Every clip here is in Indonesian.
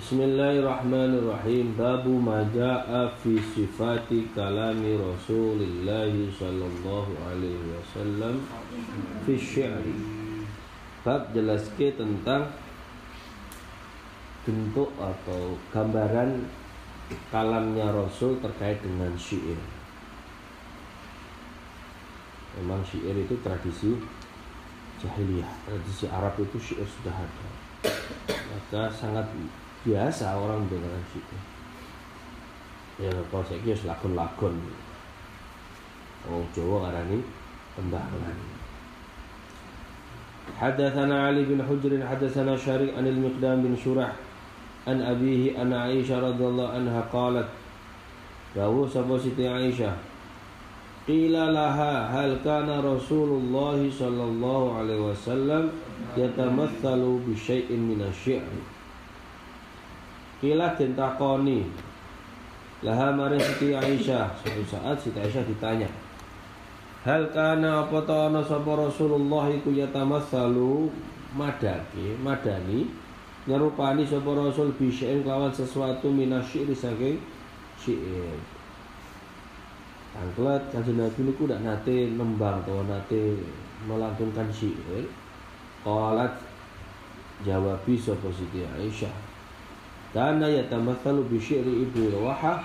Bismillahirrahmanirrahim. Babu maja'a fi sifati kalami Rasulullah sallallahu alaihi wasallam fi syi'ri. Bab jelaskan tentang bentuk atau gambaran kalamnya Rasul terkait dengan syair Memang syair itu tradisi jahiliyah Tradisi Arab itu syair sudah ada. Maka sangat biasa orang dengan situ. Ya kalau saya kira lakon-lakon orang Jawa ngarani tembangan حدثنا علي بن حجر حدثنا شريك عن المقدام بن شرح عن أبيه أن عائشة رضي الله عنها قالت له سبوسة عائشة قيل لها هل كان رسول الله صلى الله عليه وسلم يتمثل بشيء من الشعر Kila den takoni Laha maring Siti Aisyah Suatu saat Siti Aisyah ditanya Hal kana apa ta ana sapa Rasulullah iku yatamassalu madaki madani nyerupani sapa Rasul bisya'in kelawan sesuatu minasyiri saking syair. Tangklet kanjeng Nabi niku ndak nate nembang atau nate melantunkan syair. Qalat jawabi sapa Siti Aisyah Kana yatamathalu bi syi'ri Ibnu Rawaha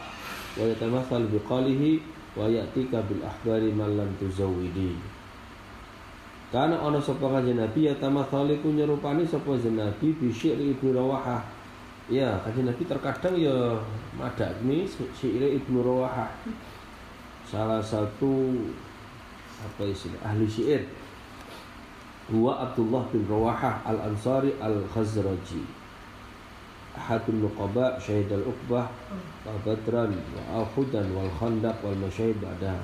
wa yatamathalu bi qalihi wa ya'tika bil akhbari man lam tuzawwidi. Karena ana sapa kanjeng Nabi yatamathalu ku nyerupani sapa Nabi bi syi'ri Ibnu Rawaha. Ya, kanjeng Nabi terkadang ya madakni syi'ri Ibnu Rawaha. Salah satu apa istilah ahli syair Huwa Abdullah bin Rawaha Al-Ansari Al-Khazraji ahadul nuqaba syahid al uqbah wa badran wa ahudan wal khandaq wal masyahid ba'da.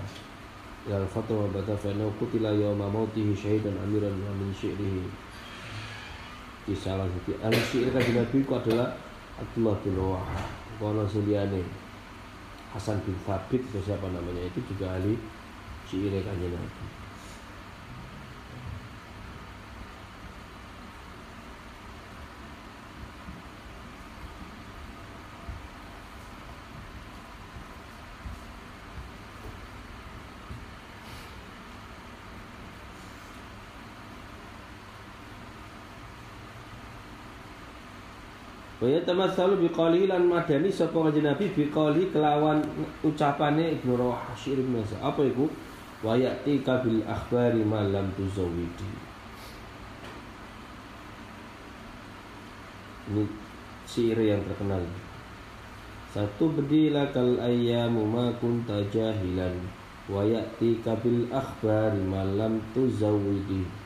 Ya al fatwa wa bata fa innahu qutila yawma mautihi syahidan amiran wa min syi'rihi. Di salah satu al syi'r kan Nabi itu adalah Abdullah bin Rawaha kono seliane Hasan bin Thabit siapa namanya itu juga ahli syi'r kan Nabi Wa yatamatsalu biqali lan madani sapa kanjeng Nabi biqali kelawan ucapane Ibnu Rawah bin Apa iku? Wa ya'ti kabil akhbari ma lam tuzawwidi. Ini syair yang terkenal. Satu bedilakal ayyamu ma kunta jahilan wa ya'ti kabil akhbari ma lam tuzawwidi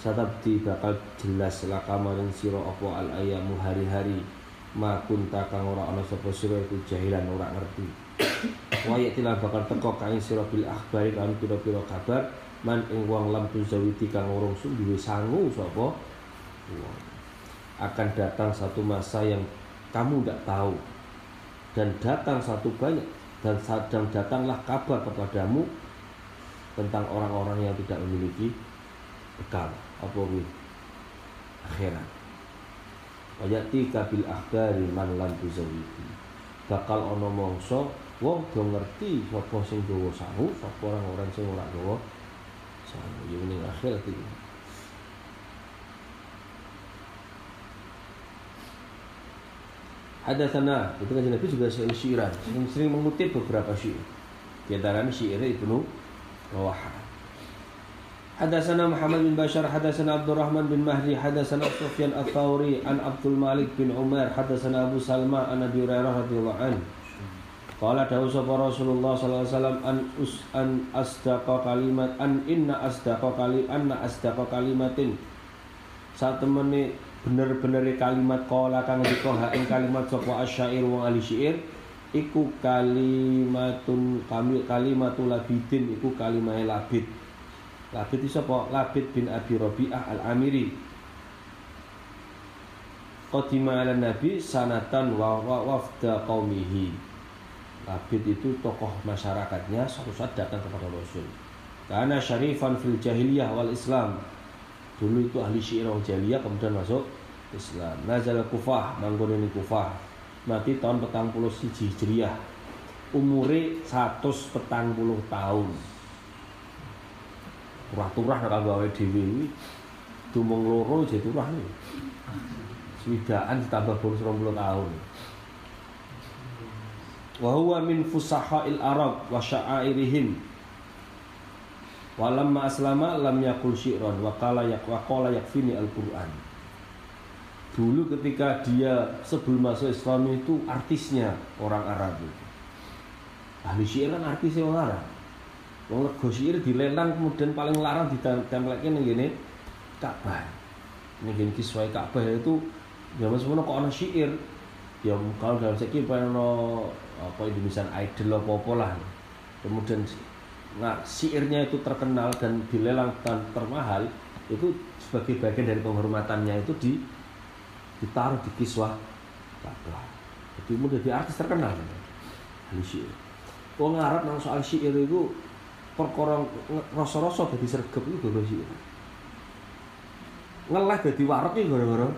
satabdi bakal jelas laka maring sira apa al ayamu hari-hari. Ma kunta kang ora ana sapa sira iku jahilan ora ngerti. Waya tilah bakal teko kae sira bil akhbari kan pira-pira kabar. Man ing wong lam tuzawiti kang urung duwe sangu sapa? Akan datang satu masa yang kamu tidak tahu. Dan datang satu banyak dan sedang datanglah kabar kepadamu tentang orang-orang yang tidak memiliki bekal apa wi akhirat wayati kabil akhbari man lan tuzawiti bakal ana mangsa wong do ngerti sapa sing gawa sangu sapa orang-orang sing ora gawa sangu yo ning akhirat iki Hadatsana itu kan Nabi juga sering syiran, sering, sering mengutip beberapa syair. Di antaranya syair Ibnu Rawaha. حدثنا محمد بن بشر حدثنا عبد الرحمن بن مهدي حدثنا سفيان الثوري عن عبد الملك بن عمر حدثنا أبو سلمى عن أبي هريرة رضي الله عنه قال دعوة رسول الله صلى الله عليه وسلم أن أس أن أصدق كلمة أن إن أصدق كلمة أن أصدق كلمة saat temene bener-bener kalimat kala kang dika ha ing kalimat sapa asyair wong ahli syair iku kalimatun kami kalimatul labidin iku kalimah labid Labid itu sapa? Labid bin Abi Rabi'ah Al-Amiri. Qadima ala Nabi sanatan wa wafda qaumihi. Labid itu tokoh masyarakatnya suatu saat datang kepada Rasul. Karena syarifan fil jahiliyah wal Islam. Dulu itu ahli syair orang jahiliyah kemudian masuk Islam nazal Kufah manggon ini Kufah mati tahun petang puluh siji Hijriah umure 140 tahun turah-turah nek gawe iki dumung loro jadi turah nih swidaan ditambah bonus 20 tahun wa huwa min fusaha'il arab wa sya'airihim walamma aslama lam yakul syi'ran wa qala yak wa qala yakfini al-Qur'an dulu ketika dia sebelum masuk Islam itu artisnya orang Arab itu. Ahli syair kan artisnya orang Arab. Wong lego syair dilelang kemudian paling larang ditempelke ning ngene Ka'bah. Ning ngene kiswah Ka'bah itu zaman semono kok ana syair. Ya kalau dalam segi ono apa Indonesian Idol apa apa lah. Kemudian nah syairnya itu terkenal dan dilelang dan termahal itu sebagai bagian dari penghormatannya itu di ditaruh di kiswah Ka'bah. Jadi mau jadi artis terkenal ahli syair. Wong Arab nang soal syair itu perkara rasa-rasa dadi sregep itu gara syair. Ngeleh dadi warek iki gara-gara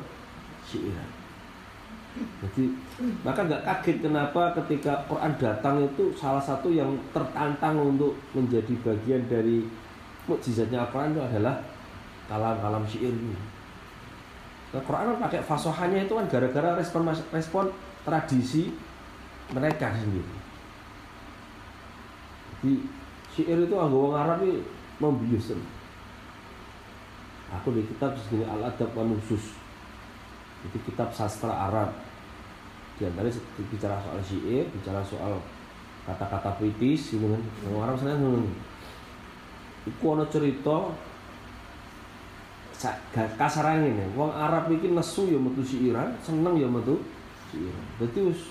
syair. Jadi maka nggak kaget kenapa ketika Quran datang itu salah satu yang tertantang untuk menjadi bagian dari mukjizatnya Al-Quran itu adalah kalam-kalam syair ini. Nah, Quran kan pakai fasohanya itu kan gara-gara respon respon tradisi mereka sendiri. Jadi syair itu anggo wong Arab ini membius. Aku di kitab segini Al Adab Manusus. Itu kitab sastra Arab. Di antara bicara soal syair, bicara soal kata-kata puitis, gitu kan. Wong Arab sana ngono. Iku ana cerita kasaran ini wong Arab iki nesu ya metu siiran seneng ya metu siiran wis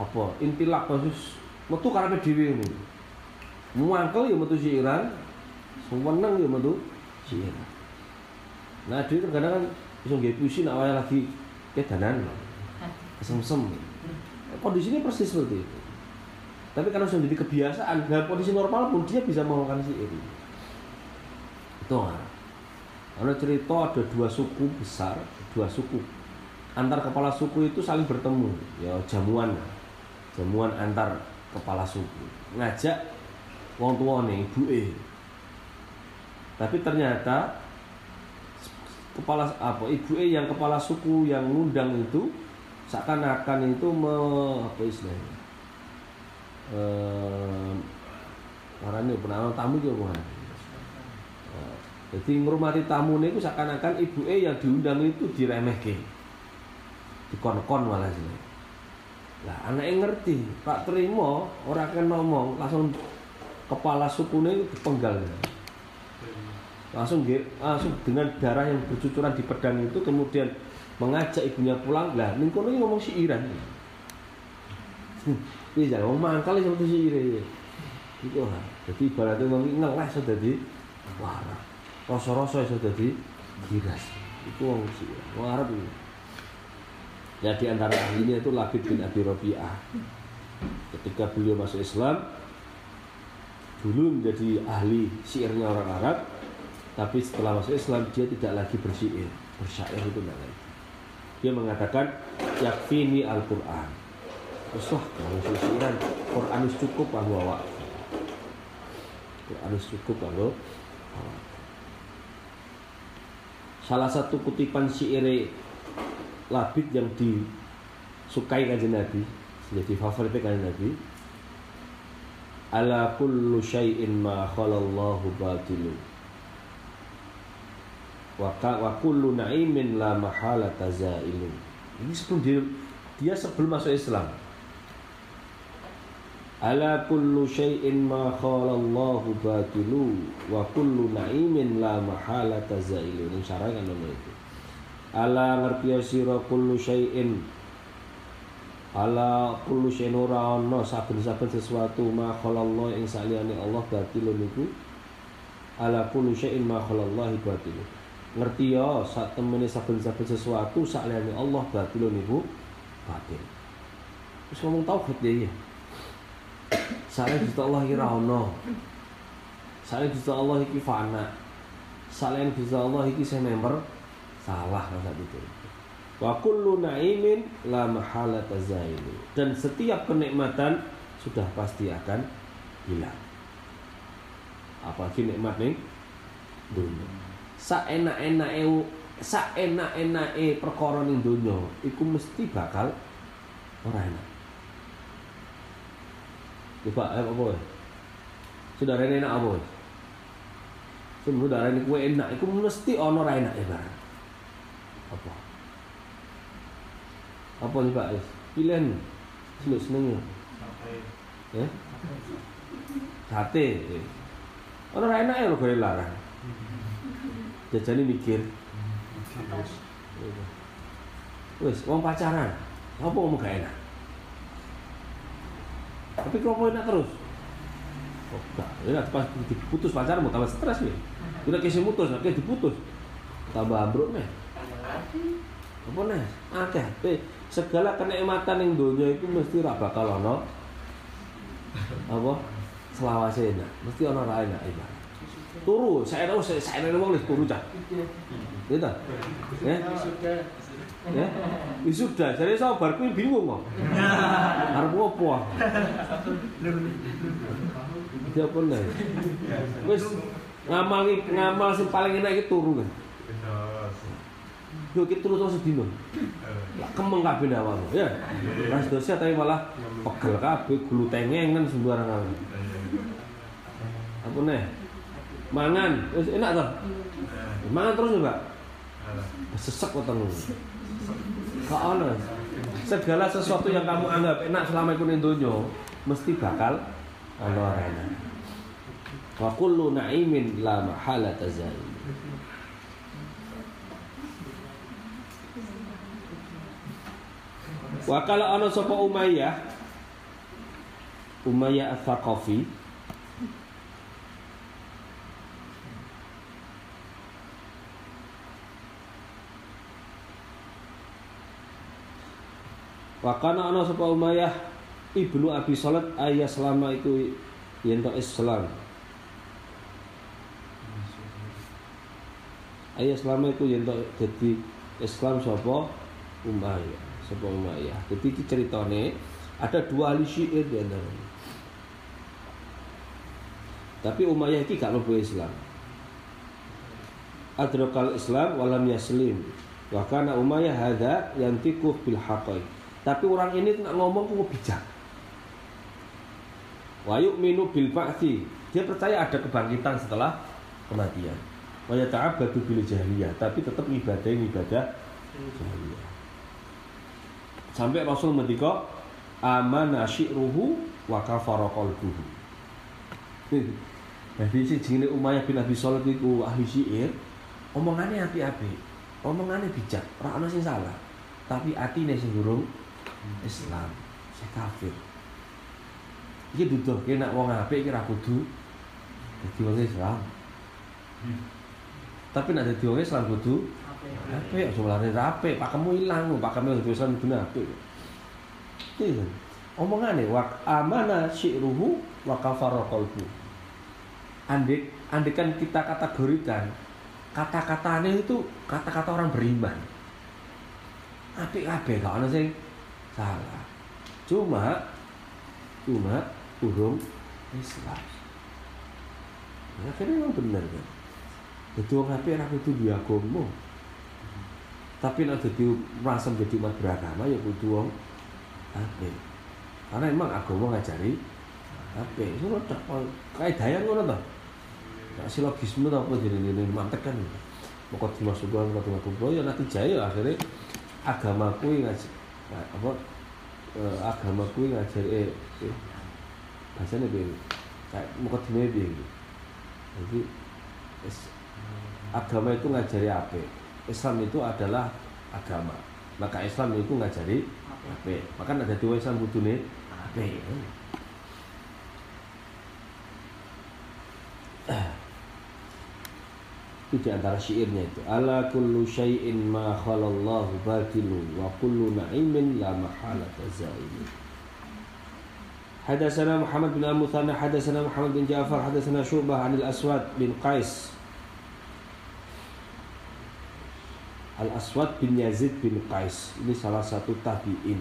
apa intilak khusus metu karepe dhewe ini muangkel ya metu siiran seneng ya metu siiran nah dhewe kadang kan bisa nggih puisi nek awake lagi kedanan kesem-sem. Kondisi ini persis seperti itu. Tapi karena sudah jadi kebiasaan dalam kondisi normal pun dia bisa melakukan sihir itu ada cerita ada dua suku besar, dua suku. Antar kepala suku itu saling bertemu, ya jamuan. Jamuan antar kepala suku. Ngajak wong ibu eh. Tapi ternyata kepala apa ibu eh yang kepala suku yang ngundang itu seakan-akan itu me, apa istilahnya eh, karena pernah tamu juga jadi ngurmati tamu ini seakan-akan ibu E yang diundang itu diremehke. Dikon-kon malah sih. Lah anak yang ngerti, Pak terima orang akan ngomong langsung kepala suku ini dipenggal. Langsung langsung dengan darah yang bercucuran di pedang itu kemudian mengajak ibunya pulang. Lah kono ngomong si Iran. Iya, ngomong mangkal seperti si Iran. Itu lah. Jadi ibaratnya ngomong ngeles jadi warah rasa-rasa iso dadi giras. Itu wong wong Arab itu. Ya di antara ahlinya itu Labid bin Abi Rabi'ah. Ketika beliau masuk Islam, dulu menjadi ahli syairnya orang Arab, tapi setelah masuk Islam dia tidak lagi bersyair, bersyair itu tidak lagi. Dia mengatakan yakfini Al-Quran. Terus lah kalau syairan Quran cukup bahwa Quran cukup bahwa salah satu kutipan syair Labid yang disukai kanjeng Nabi jadi favorit kanjeng Nabi ala kullu syai'in ma khalallahu batilu wa, wa kullu na'imin la mahala tazailu ini sebelum dia, dia sebelum masuk Islam Ala kullu syai'in ma khalallahu batilu wa kullu na'imin la mahala tazailu. Ini syarah kan itu. Ala ngerti sira kullu syai'in Ala kullu syai'in ora ana saben-saben sesuatu ma khalallahu ing saliyane Allah batilun niku. Ala kullu syai'in ma khalallahu batilu. Ngerti ya sak temene saben-saben sesuatu saliyane Allah batilun niku batil. Wis ngomong tauhid ya. Saleh Gusti Allah iki ra ono. Saleh Gusti Allah iki fana. Saleh Gusti Allah iki saya member salah kan itu. Wa kullu na'imin la mahalata zailu. Dan setiap kenikmatan sudah pasti akan hilang. Apalagi nikmat nih dunia. Saenak-enake saenak-enake perkara ning donya iku mesti bakal ora enak. Coba eh, apa? Saudara enak apa? Saudara ini kue enak, itu mesti ono ra enak ya barang. Apa? Apa nih Pak? Pilihan seneng seneng ya. Sate. Ono ra enak ya lo gue larang. Jajane mikir. Wes, mau pacaran. Apa mau gak enak? Tapi kalau mau enak terus. Oh, enggak. Ya, pas diputus pacaran mau tambah stres ya. Kita kisah mutus, akhirnya diputus. Tambah ambruk nih. Apa nih? Akeh. Segala kenikmatan yang dunia itu mesti ra bakal ono apa? Selawase enak. Mesti ono ra enak ibarat turu saya tahu saya saya tahu wong turu cah gitu ya? Ya? Sudah. Jadi sabar kuwi bingung kok. Arep opo? Dia pun wis ngamal ngamal sing paling enak iki turu kan Yo kita terus terus sedino. Lah kemeng kabeh awakmu, ya. Ras dosa tapi malah pegel kabeh, gulu tengengan sembarangan. Apa nih? Mangan, enak toh? Mangan terus Pak. Sesek kok telu. Kok ono. Segala sesuatu yang kamu anggap enak selama itu donya mesti bakal ono enak. Wa kullu na'imin la mahala tazail. Wa kala ana sapa Umayyah? Umayyah Ats-Tsaqafi Wa kana ana sapa Umayyah? Ibnu Abi Salat ayah selama itu yen Islam. Ayah selama itu yen jadi Islam sapa Umayyah sapa Umayyah. Jadi iki ceritane ada dua ahli syiir di antaranya. Tapi Umayyah iki gak mlebu Islam. Adrakal Islam walam yaslim. Wa kana Umayyah hadza yantiqu bil haqaiq. Tapi orang ini nak ngomong kok bijak. Wa yu'minu bil ba'thi. Dia percaya ada kebangkitan setelah kematian. Wa yata'abbadu bil jahiliyah, tapi tetap ibadah ibadah jahiliyah. Sampai Rasul mendika amana syi'ruhu wa kafara qalbuhu. Jadi si jenenge Umayyah bin Abi Shalih iku ahli syair, omongannya api-api, omongannya bijak, ora ana sing salah. Tapi atine sing durung Islam, saya kafir. Iki duduhke nek wong apik iki ra kudu dadi wong Islam. Tapi nek dadi wong Islam kudu apik, aja lari apik, pakemu ilang, pakemu dadi Islam kudu apik. Iki omongane wa amana syi'ruhu wa kafara qalbu. Andik andikan kita kategorikan kata-katanya itu kata-kata orang beriman. Apik kabeh gak ana sing salah cuma cuma urung Islam akhirnya memang benar kan jadi orang apa yang itu dia agama tapi nak jadi merasa menjadi umat beragama ya kudu wong apa karena emang agama ngajari apa itu tak kayak daya ngono toh nak silogisme atau apa ini mantek kan. Mau dimasukkan ke tengah ya nanti jaya akhirnya agamaku ngaji nah, apa eh, agama kuwi ngajari eh, eh bahasanya piye? Kayak mukadimah piye? Jadi agama itu ngajari apa Islam itu adalah agama maka Islam itu ngajari apa maka ada dua Islam kudune apa itu di antara syairnya itu ala kullu syai'in ma khalallahu batilu wa kullu na'imin la mahalata za'ilu حدثنا محمد بن المثنى حدثنا محمد بن جعفر حدثنا شعبة عن الأسود بن قيس Al Aswad bin Yazid bin Qais ini salah satu tabiin.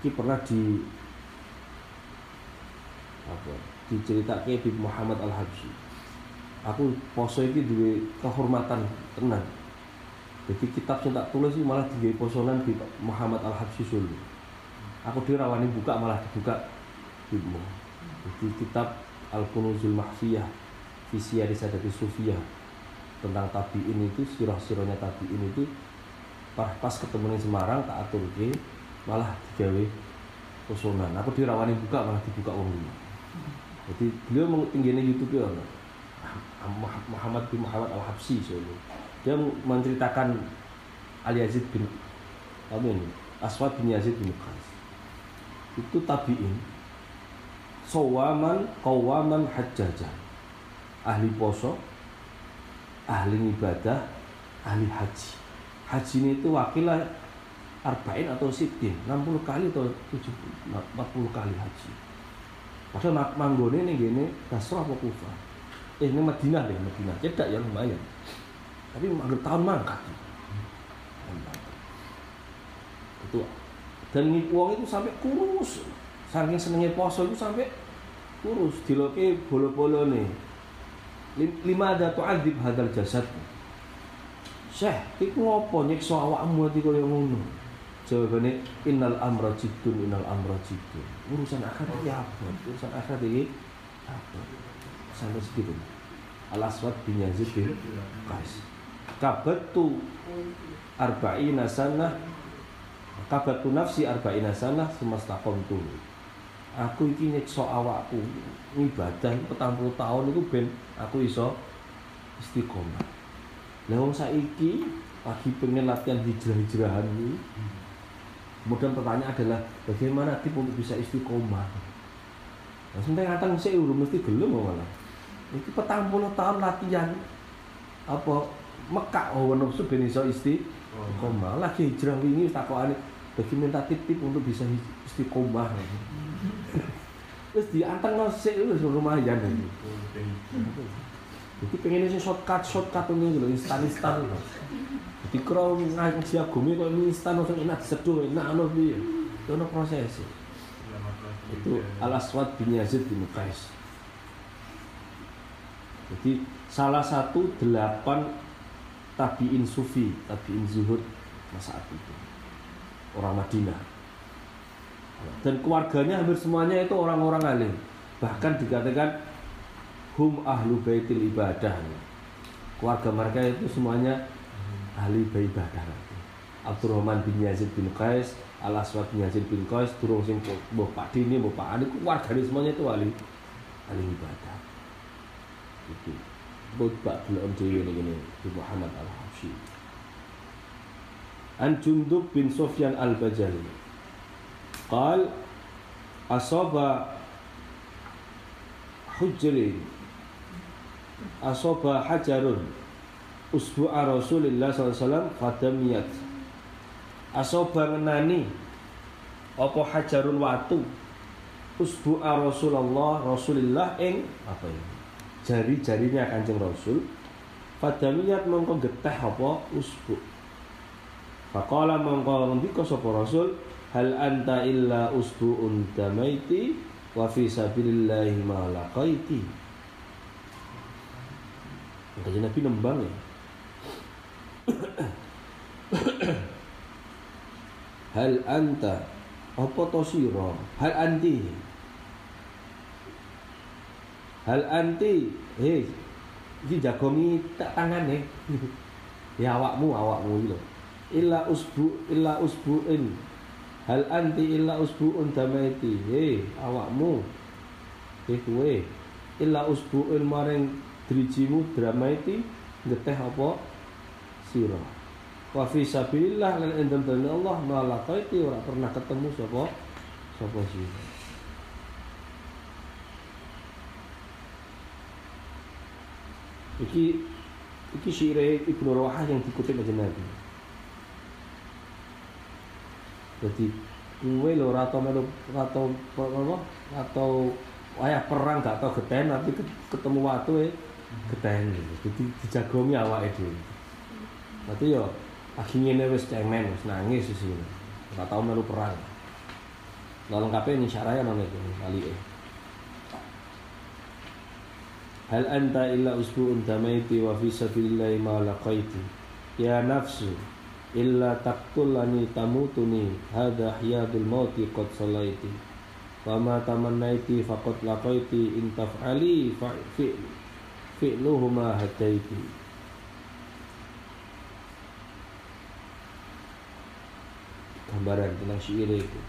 Ini pernah di apa diceritakan Muhammad Al Habsyi. Aku poso ini dua kehormatan tenang. Jadi kitab yang tak tulis ini malah tiga posonan di Muhammad Al Habsyi Solo. Aku dirawani buka malah dibuka Ibnu. Jadi kitab Al Kunuzul Mahfiyah visi dari Sadati Sufia tentang tabiin itu sirah-sirahnya tabiin itu pas, ketemu di Semarang tak atur ke malah digawe posonan aku dirawani buka malah dibuka wong lima. Jadi beliau tingginya YouTube ya Muhammad bin Muhammad Al Habsi Solo dia menceritakan Al Yazid bin apa ini? Aswad bin Yazid bin Qais. Itu tabiin sawaman kawaman hajjajan ahli poso, ahli ibadah, ahli haji. Haji ini itu wakilnya arba'in atau sitin, 60 kali atau 70, 40 kali haji. Padahal manggone ini gini, Basrah apa Kufa? Eh ini Madinah deh, Madinah. Cedak ya lumayan. Tapi manggil tahun mangkat. Itu dan uang itu sampai kurus. Saking senengnya poso itu sampai kurus. Diloke bolo-bolo nih lima ada tu'adzib hadal jasad Syekh, iku ngopo nyiksa awakmu ati kaya ngono? Jawabane innal amra jiddun innal amra jiddun. Urusan akhirat ya apa? Urusan akhirat iki apa? Sampai segitu. Al Aswad bin Yazid bin Qais. Kabatu arba'ina sanah kabatu nafsi arba'ina sanah semastaqamtu aku iki nyiksa awakku. Ibadah petang puluh tahun itu ben aku iso istiqomah. Lah wong saiki lagi pengen latihan hijrah-hijrahan ini kemudian pertanyaan adalah bagaimana tip untuk bisa istiqomah? Nah, sampai ngatang saya udah mesti gelem malah. Itu petang puluh tahun latihan. Apa Mekah oh nafsu ben iso istiqomah. Lagi hijrah ini takokane bagaimana tip-tip untuk bisa istiqomah terus dianteng no sik wis lumayan iki. Jadi pengen sih shortcut shortcut ini gitu instan instan gitu. Jadi kalau ngaji agumi kok instan langsung enak seduh enak lo bi. Itu proses. Itu Al Aswad bin Yazid bin Qais. Jadi salah satu delapan tabiin sufi, tabiin zuhud masa itu orang Madinah. Dan keluarganya hampir semuanya itu orang-orang alim. Bahkan dikatakan hum ahlu baitil ibadah. Keluarga mereka itu semuanya ahli ibadah. Abdurrahman bin Yazid bin Qais Al Aswad bin Yazid bin Qais turun sing mbah Pak Dini mbah Pak Adi keluarga semuanya itu ahli ahli ibadah. Itu buat Pak belum dewi ini Muhammad Al Habsyi an Jundub bin Sufyan al-Bajali. Qal asaba hujrin asaba hajarun usbu'a Rasulillah SAW fadamiyat. Asaba nani, apa hajarun watu? Usbu'a Rasulullah Rasulillah ing apa ini jari-jarinya kancing Rasul. Fadamiyat mengko getah apa? Usbu' faqala mongko ngendika sapa Rasul hal anta illa usbu'un damaiti wa fi sabilillahi ma laqaiti. Makanya Nabi nembang ya. Hal anta apa to sira? Hal anti. Hal anti hei iki jagongi tak tangane ya awakmu awakmu iki lho illa usbu illa usbu'in Hal anti illa usbu'un damaiti. Hei, awakmu. Hei kowe. Illa usbu'un maring drijimu dramaiti geteh apa sira. Wa fi sabilillah lan endem Allah malakaiti ora pernah ketemu sapa sapa sira. Iki iki syair Ibnu Rawahah yang dikutip aja Nabi. Jadi kue lo atau melu atau apa atau ayah perang gak tau geten tapi ketemu waktu Getahen gitu. Jadi dijagomi awake dhewe. Berarti yo ngene wis cemen, nangis wis ngene. Ora tau melu perang. Lah lengkape ini syaraya nang itu kali eh. Hal anta illa usbu'un tamaiti wa fi sabilillahi ma laqaiti. Ya nafsu illa taqtulani tamutuni hadha hiyadul mauti qad salaiti. Wa ma tamannaiti faqad laqaiti in taf'ali fi fi'luhuma hadaiti. Gambaran tentang syair itu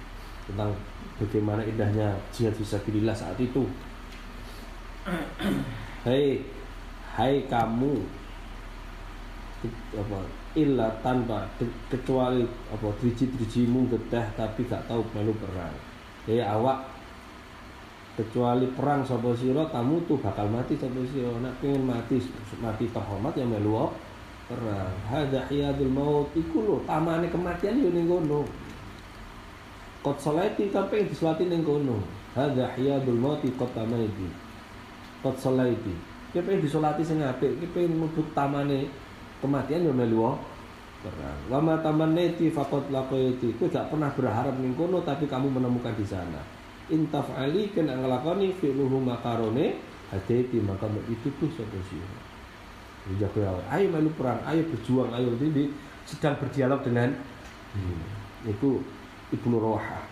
tentang bagaimana indahnya jihad fisabilillah saat itu. Hei, hai kamu apa illa tanpa kecuali apa driji-drijimu getah tapi gak tahu melu perang. Hei awak kecuali perang sapa sira kamu tuh bakal mati sapa sira nek pengen mati mati terhormat ya melu perang hadza hiyadul maut iku lho tamane kematian yo ning kono Kot salati sampai disolati ning kono. Hadza hiyadul mauti qad tamaiti. Kot salati. Ki pengen disolati sing apik, ki pengen mlebu tamane kematian yo melu perang. Wa ma tamannati faqad laqaiti. Kowe gak pernah berharap ning kono tapi kamu menemukan di sana. Intaf ali kena ngelakoni fi'luhu makarone hati maka itu tuh satu sira. Dijaga ayo melu perang, ayo berjuang, ayo jadi sedang berdialog dengan hmm. itu Ibnu Rawahah.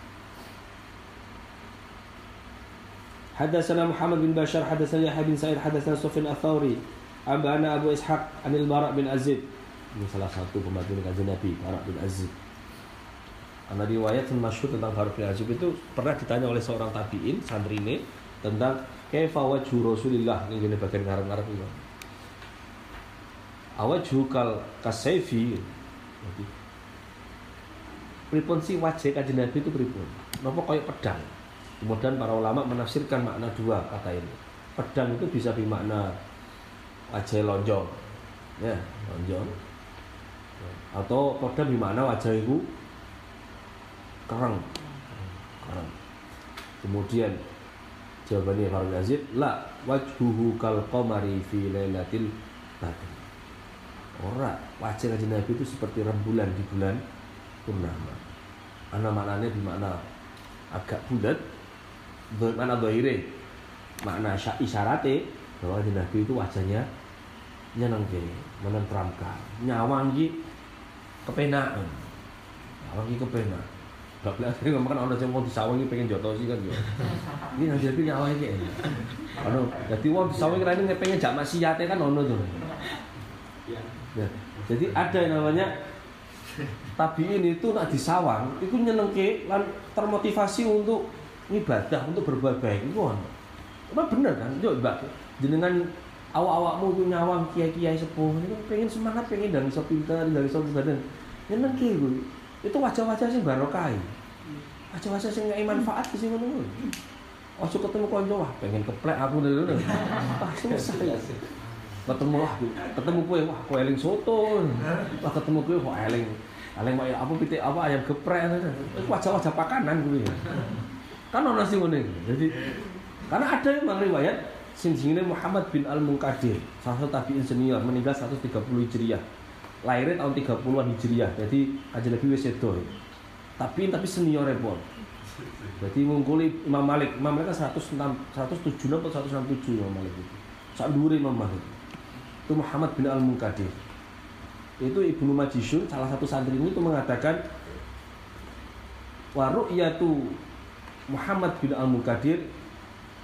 حدثنا محمد بن بشار حدثنا يحيى بن سعيد حدثنا سفيان الثوري Abana Abu Ishaq Anil Barak bin Azib Ini salah satu pembantu kajian Nabi Barak bin Azib Karena riwayat masyhur tentang Barak bin Azib itu Pernah ditanya oleh seorang tabi'in Sandrine Tentang Kefa wajhu Rasulillah. Ini jenis bagian ngarang-ngarang itu Awajhu kal kasefi Pripun si wajah kajian Nabi itu pripun? Nopo kaya pedang? Kemudian para ulama menafsirkan makna dua kata ini. Pedang itu bisa bermakna wajah lonjong, ya lonjong. Atau pedang bermakna wajah itu kereng, kereng. Kemudian jawabannya Farul Yazid, la wajhuhu kal qamari fi lailatil badr. Ora, wajah kajian Nabi itu seperti rembulan di bulan purnama. Mana maknanya di mana agak bulat, mana doire, makna isyaratnya bahwa di Nabi itu wajahnya nyenengke, menenteramkan, nyawang ki kepenaan, nyawang ki kepenaan. Gak boleh akhirnya ngomong kan orang yang mau disawangi pengen joto sih kan ya. Ini nanti tapi nyawa ini ya. Ano, jadi wong disawangi ini pengen jak maksiate kan ono tuh. Ya. Jadi ada yang namanya tabiin itu nak disawang itu nyenengke lan termotivasi untuk ibadah untuk berbuat baik itu kan apa bener kan yo mbak jenengan awak-awakmu itu nyawang kiai-kiai sepuh itu pengen semangat pengen dari so pintar dari so badan nyenengke gue itu wajah-wajah sing barokai wajah-wajah sing ngai manfaat sini ngono Ojo ketemu konco wah pengen keplek aku dari dulu. Ah selesai. Ketemu wah ketemu kue wah kue eling soto. Wah ketemu kue wah eling Aleng ya apa pitik apa ayam geprek wajah-wajah pakanan gue. Kan ono sing ngene. Jadi karena ada memang riwayat sing Muhammad bin Al Munkadir, salah satu tabi'in senior meninggal 130 Hijriah. Lahirnya tahun 30-an Hijriah. Jadi aja lagi wis. Tapi tapi senior repot. Jadi mengkuli Imam Malik, Imam Malik kan 106 107 atau 167 Imam Malik itu. Sak Imam Malik. Itu Muhammad bin Al Munkadir itu Ibnu Majishun salah satu santri ini itu mengatakan waru'yatu Muhammad bin Al-Mukadir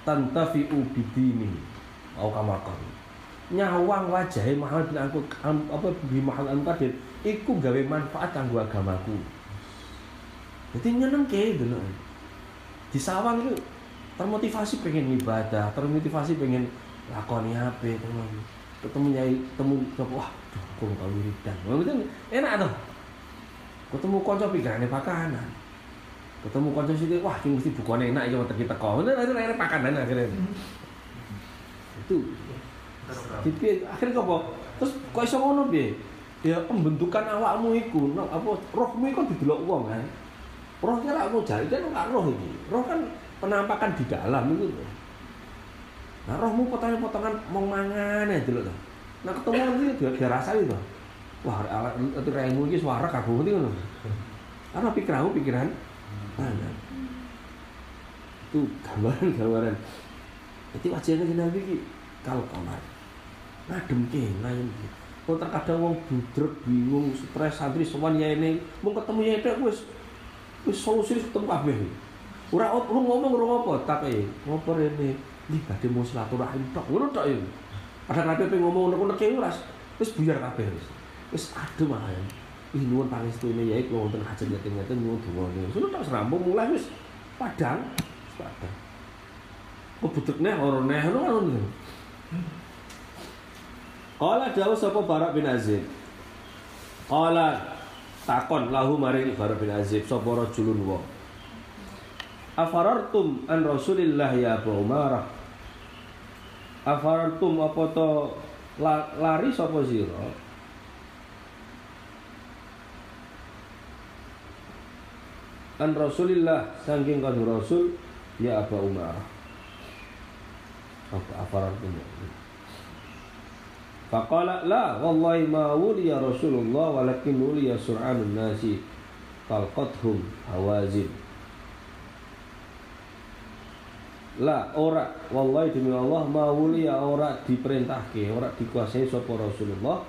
tantafi'u bidini. Au kamakon. Nyawang wajah Muhammad bin Al apa bin Muhammad Al-Mukadir iku gawe manfaat kanggo agamaku. Jadi nyeneng ke dulu disawang itu termotivasi pengen ibadah termotivasi pengen lakoni apa teman ketemu nyai temu wah kok kalau wiridan. Enak tuh ketemu konco pikirannya pakanan ketemu konco sih wah cuma mesti bukuan enak aja waktu kita kau itu akhirnya pakanan akhirnya. Itu. Jadi akhirnya kok terus kok iso ngono piye ya pembentukan awakmu iku no, apa rohmu iku didelok wong kan? Rohnya lah mau jari kan enggak roh ini roh kan penampakan di dalam itu Nah, rohmu potongan-potongan mau mangan ya tuh. Nah, ketemu nanti dia, dia rasa itu. Wah, itu remu ini suara kaku itu loh. Karena pikiranmu pikiran mana? Itu gambaran-gambaran. Jadi wajahnya Nabi ini kalau kamar ngadem ke ngayon Kok terkadang wong budrek bingung stres santri sowan ya ini mau ketemu ya itu wis wis solusi ketemu kabeh. Ora lu ngomong ora apa tapi ngopo rene iki badhe mau silaturahim tok ngono tok iki. Padahal kabeh ngomong ngono nek ora wis buyar kabeh wis. Wis adem ae. Ih nuwun pangestune ya iku wonten hajat ngeten-ngeten nyuwun donga. Ngono tok serampung mulai wis padang, padang. Kok budekne ora neh ngono kan. Qala dawu sapa Barak bin Azib. Qala takon lahu maring Barak bin Azib sapa rajulun wa. Afarartum an Rasulillah ya Abu Umarah. Afarartum apa to lari sapa sira? An Rasulillah saking kan Rasul ya Abu Umarah. Apa afarartum? Faqala la wallahi ma wuliya Rasulullah walakin wuliya sur'anun nasi talqathum hawazin. La ora wallahi demi Allah ma wuliya ora diperintahke ora dikuasai sapa Rasulullah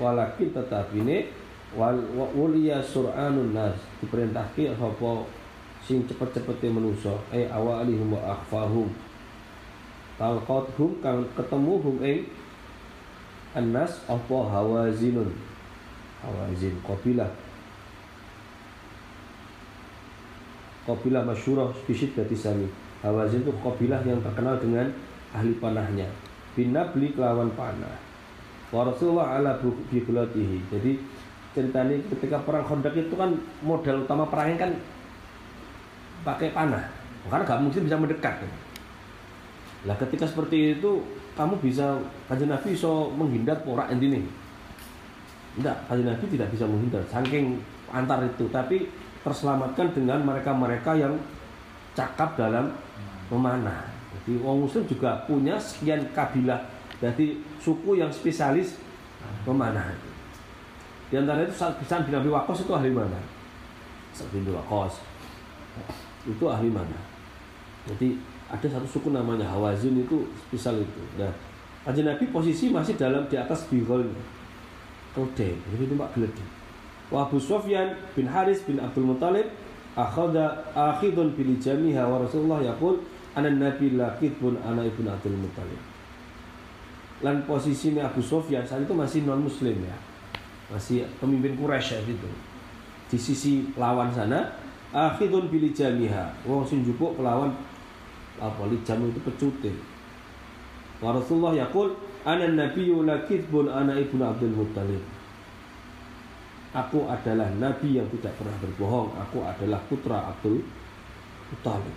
walakin tetap ini wal wuliya sur'anun nas diperintahke sapa sing cepet-cepete manusa eh awalihum wa akhfahum talqathum kang ketemu hum ing Anas apa Hawazinun Hawazin Qabilah Qabilah masyurah Bisyid dari sami Hawazin itu Qabilah yang terkenal dengan ahli panahnya Binabli kelawan panah Wa Rasulullah ala bihulatihi Jadi ceritanya ketika perang Khandaq itu kan modal utama perangnya kan pakai panah. Karena gak mungkin bisa mendekat. Lah ketika seperti itu kamu bisa kajian Nabi bisa menghindar porak ini tidak kajian Nabi tidak bisa menghindar saking antar itu. Tapi terselamatkan dengan mereka-mereka yang cakap dalam memanah. Jadi orang muslim juga punya sekian kabilah jadi suku yang spesialis memanah di antara itu bisa bin Abi Wakos itu ahli mana Sa'ad bin Wakos itu ahli mana jadi ada satu suku namanya Hawazin itu spesial itu. Nah, Kanjeng Nabi posisi masih dalam di atas bihol Kode, itu Pak Geledi. Wa Abu Sufyan bin Haris bin Abdul Muthalib akhadha akhidun bil jamiha wa Rasulullah yaqul ana nabi pun ana ibn Abdul Muthalib. Lan posisinya Abu Sufyan saat itu masih non muslim ya. Masih pemimpin Quraisy ya gitu. Di sisi lawan sana akhidun bil jamiha. Wong sing jupuk pelawan apa jam itu pecutin wa Rasulullah yaqul ana nabiyyu la kitsbun ana ibnu Abdul Muttalib. Aku adalah nabi yang tidak pernah berbohong. Aku adalah putra Abdul Muttalib.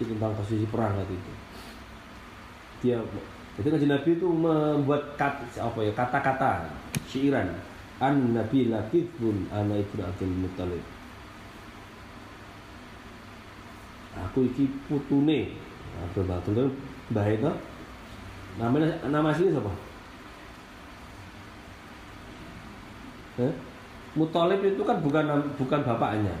Tentang posisi perang waktu itu Dia itu kan Nabi itu membuat kata, apa ya kata-kata syiran an nabi lakifun ana ibnu Abdul Muttalib. Aku iki putune. Abdul Muttalib mbah itu namanya nama asli siapa? Eh? Muttalib itu kan bukan bukan bapaknya.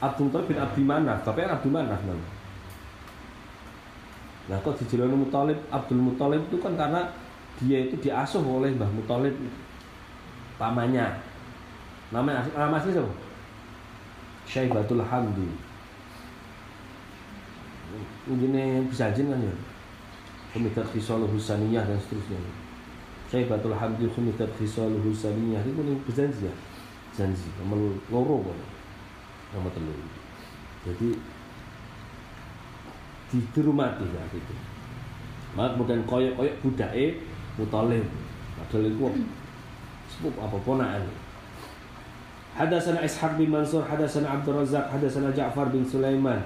Abdul Muttalib bin Abdi Manaf. Bapaknya Abdul Manaf namanya Nah kok dijelani Muttalib Abdul Muttalib itu kan karena dia itu diasuh oleh Mbah Muthalib pamannya nama nama asli siapa? Syaibatul Hamdi. Ini bisa jin kan ya? Kumitat Khisal Husaniyah dan seterusnya. Syaibatul Hamdi Kumitat Khisal Husaniyah. Itu ini berjanji ya? Janji nomor loro kok nama telur jadi dihormati ya gitu maka kemudian koyok-koyok budaya Muthalib padahal itu sepupu apa ponaan Hadasana Ishaq bin Mansur, hadasana Abdul Razak, hadasana Ja'far bin Sulaiman,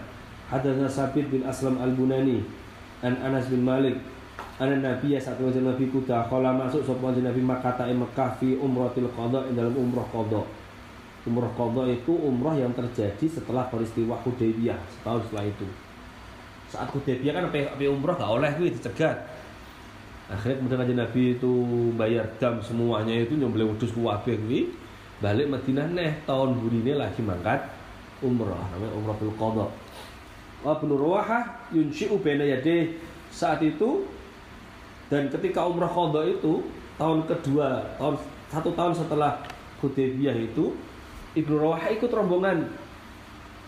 hadasana Sabit bin Aslam al-Bunani, an Anas bin Malik, An Nabi ya saat wajah Nabi kuda Kala masuk sopan Nabi Makkah Mekah fi umratil qadha dalam umrah qadha. Umroh qadha itu umroh yang terjadi setelah peristiwa Hudaybiyah, setahun setelah itu. Saat Hudaybiyah kan apa, apa umroh gak oleh kuwi dicegat. Akhirnya kemudian kanjeng Nabi itu bayar dam semuanya itu nyembelih wedhus kuwabe kuwi. Balik Madinah neh tahun burine lagi mangkat umroh namanya umrohul qadha. Wa Ibnu Ruwahah yunshi'u baina yadayh saat itu dan ketika umroh qadha itu tahun kedua tahun satu tahun setelah Hudaybiyah itu Ibnu Rawaha ikut rombongan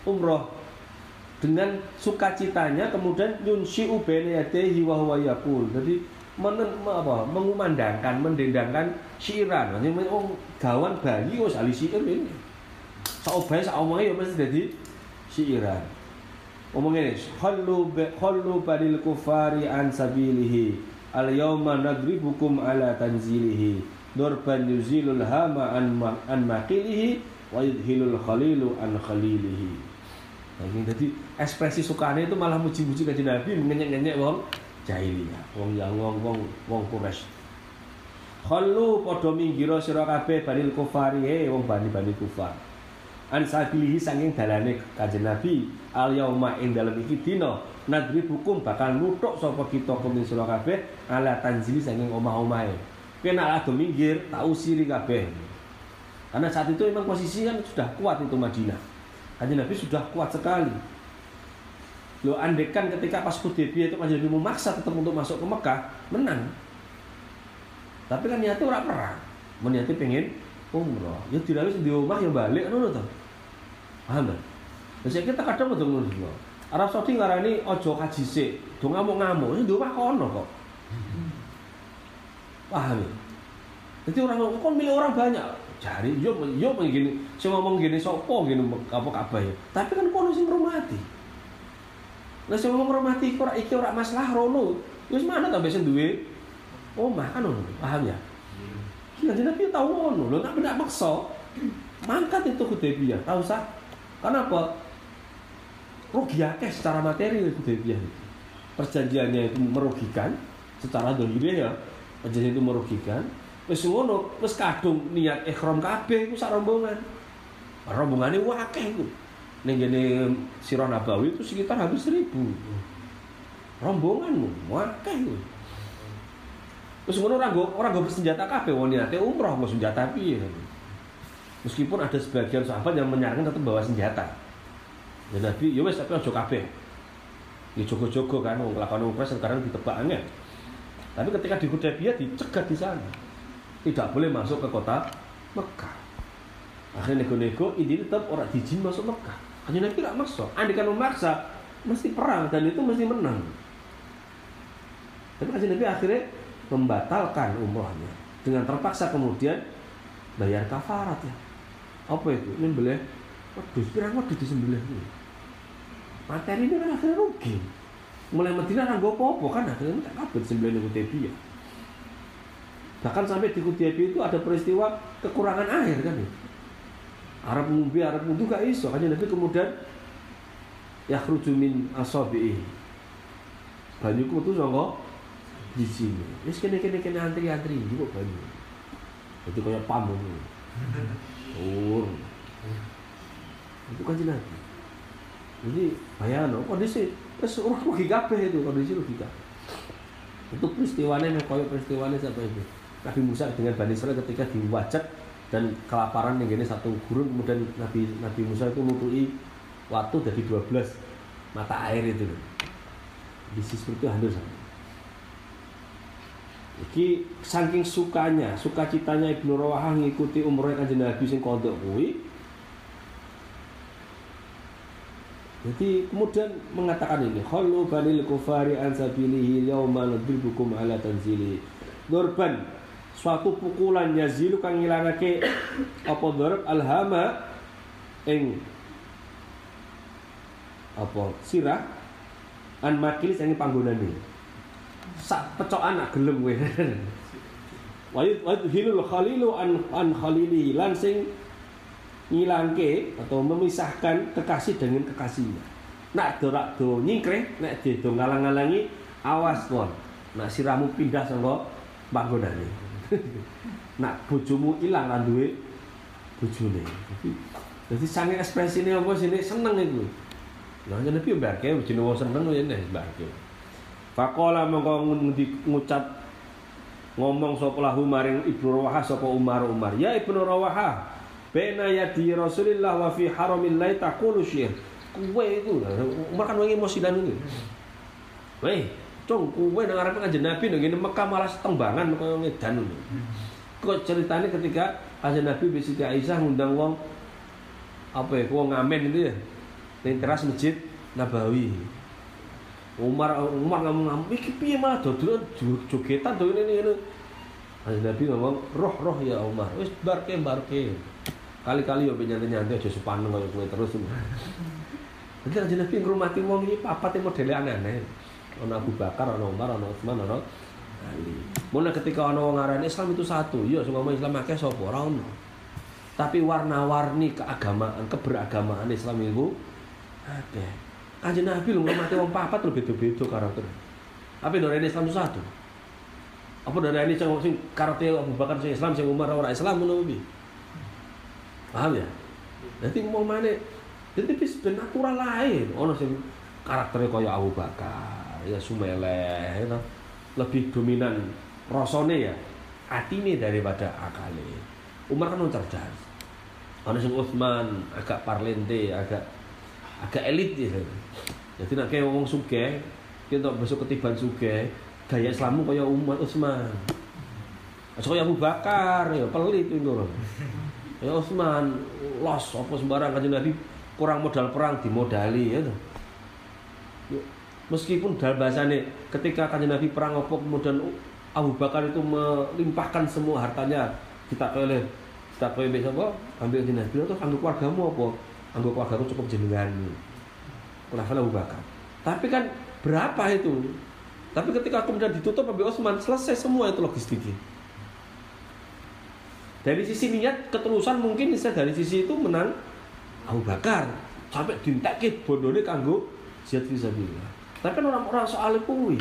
umroh dengan sukacitanya kemudian yunsyi'u baina yadayhi wa huwa yaqul. Jadi men, apa, mengumandangkan, mendendangkan syiran. Nanti oh, gawan bayi wis ali syair ini. Saobae saomonge ya mesti dadi syiran. Ngomong ini, khallu khallu badil kufari an sabilihi. Al yawma nadribukum ala tanzilihi. Durban yuzilul hama an, an maqilihi wa yudhilul khalilu an khalilihi. Nah, ini jadi ekspresi sukane itu malah muji-muji kanjeng Nabi ngenyek-ngenyek wong jahiliyah, wong yang wong wong wong Quraisy. Khallu padha minggiro sira kabeh banil kufari he wong bani-bani kufar. An sabilihi saking dalane kanjeng Nabi al yauma ing dalem iki dina nadri hukum bakal nutuk sapa kita kumpul sira kabeh ala tanzili saking omah-omahe. Kena ado minggir tak usiri kabeh. Karena saat itu memang posisi kan sudah kuat itu Madinah. Kanjeng Nabi sudah kuat sekali. Lo andekan ketika pas Hudaybiyah itu kanjeng Nabi memaksa tetap untuk masuk ke Mekah, menang. Tapi kan niatnya orang perang. Meniatnya pengen umroh. Ya tidak di rumah ya balik kan tuh. Paham kan? Terus saya kita kadang betul betul. Arab Saudi ngarani ojo kaji sik, do ngamuk-ngamuk, di rumah kono kok. Paham ya? Jadi orang kok milih orang banyak, cari yo yo gini saya ngomong gini sopo gini apa kabar ya tapi kan kono sing ngrumati nah saya ngomong ngrumati ora iki ora masalah rono. Wis mana ta besen duwe. Omah kan ngono paham ya? Kira Nabi tahu ngono. Lho tak benak maksa mangkat itu Hudaybiyah tahu sah kenapa? Rugi akeh secara materi Hudaybiyah itu. Perjanjiannya itu merugikan secara dohirnya ya. Perjanjian itu merugikan. Wis ngono, wis kadung niat ihram kabeh iku sak rombongan. Rombongane akeh iku. Ning ngene Sirah Nabawi itu sekitar hampir seribu. Rombongan akeh iku. Wis ngono ora nggo ora nggo senjata kabeh wong niate umroh nggo senjata piye. Meskipun ada sebagian sahabat yang menyarankan tetap bawa senjata. Dan Nabi, ya wes tapi ojo kabeh. Ya jogo-jogo kan wong lakon umroh sekarang ditebak angin. Tapi ketika di Hudaybiyah dicegat di sana tidak boleh masuk ke kota Mekah. Akhirnya nego-nego ini tetap orang dijin masuk Mekah. Hanya Nabi tidak masuk. Andi kan memaksa, mesti perang dan itu mesti menang. Tapi kan Nabi akhirnya membatalkan umrohnya dengan terpaksa kemudian bayar kafarat ya. Apa itu? Ini boleh waduh, pirang waduh disembelih ini. Materi ini kan akhirnya rugi. Mulai Madinah kan gue popo kan akhirnya tak sembelih nego ya. Bahkan sampai di Hudaybiyah itu ada peristiwa kekurangan air kan ya. Arab ngumpi, Arab itu gak iso. Hanya Nabi kemudian ya min asabi'i. Banyuku itu sangka di sini. Wis kene kene kene antri-antri iki kok banyu. Itu kayak pam. Oh. Itu kan jelas. Jadi bayangno kondisi wis ora rugi kabeh itu kondisi rugi kabeh. Itu peristiwanya koyo peristiwanya siapa itu? Nabi Musa dengan Bani Israel ketika diwajak dan kelaparan yang ini satu gurun kemudian Nabi Nabi Musa itu nutui waktu dari 12 mata air itu di sisi itu hancur sama Iki saking sukanya, sukacitanya Ibnu Rawahah ngikuti umurnya kanjeng Nabi sing kodok kuwi. Jadi kemudian mengatakan ini, "Khallu banil kufari an sabilihi yawma nadribukum ala tanzili." Durban suatu pukulan yazilu kang ngilangake apa darab alhama ing apa? Sirah an makilis ing panggonane sak pecokan nak gelem kowe. Wa hilul khalilu an an khalili lan sing ngilangke atau memisahkan kekasih dengan kekasihnya. Nak dorak do nyingkre nak do ngalang-ngalangi awas kon nak siramu pindah sangka panggonane nak bojomu ilang lan duwe bojone. Jadi jadi sange ekspresine apa sini seneng iku. Lah Nabi yo barke bojone wong seneng yo nek barke. Faqala mongko ngucap ngomong sapa lahu maring Ibnu Rawahah sapa Umar Umar. Ya Ibnu Rawahah, baina yadi Rasulillah wa fi haramil lai taqulu syir. Kuwe itu Umar kan wengi emosian itu. Weh, cung kuwe nang arep kanjeng Nabi nang ngene Mekah malah setembangan koyo ngedan ngono. Kok ceritanya ketika kanjeng Nabi bi Siti Aisyah ngundang wong apa ya, wong ngamen itu ya. Ning teras masjid Nabawi. Umar Umar ngomong ngomong iki piye malah dodolan jogetan to ini ini Kanjeng Nabi ngomong roh roh ya Umar wis barke barke kali-kali yo nyantai-nyantai aja sepaneng kaya kowe terus Jadi Nabi ngrumati wong iki papat modele aneh-aneh ana Abu Bakar ana Umar ana Utsman ana Ali Mulai ketika ana wong ngarani Islam itu satu iya sing ngomong Islam akeh sapa ora ono tapi warna-warni keagamaan keberagamaan Islam itu akeh Kanjeng Nabi lho ngomati wong papat lho beda-beda karakter. Apa dari Islam itu satu? Apa dari ini sing karakter Abu Bakar sing Islam sing Umar ora Islam ngono. Paham ya? Jadi mau mana? Jadi bis natural lain. Ono sing karakternya kaya Abu Bakar, ya sumeleh, lebih dominan rasane ya atine daripada akale. Umar kan cerdas. Ono sing Utsman agak parlente, agak agak elit ya. Jadi nak kayak ngomong suge, kita besok ketiban suge, gaya Islammu kaya Umar Utsman. Asal Abu Bakar ya pelit itu loh. Ya Utsman los apa sembarang kanjeng Nabi kurang modal perang dimodali ya tuh. Meskipun dalam bahasanya ketika kanjeng Nabi perang apa kemudian Abu Bakar itu melimpahkan semua hartanya kita oleh kita oleh apa ambil kanjeng Nabi terus ambil keluargamu apa? Anggap keluarga cukup jenengan Khulafaul Abu Bakar. Tapi kan berapa itu? Tapi ketika kemudian ditutup Nabi Utsman selesai semua itu logistiknya. Dari sisi niat keterusan mungkin bisa dari sisi itu menang Abu Bakar. Sampai dintekit bondone kanggo jihad fisabilillah kan orang-orang soal kuwi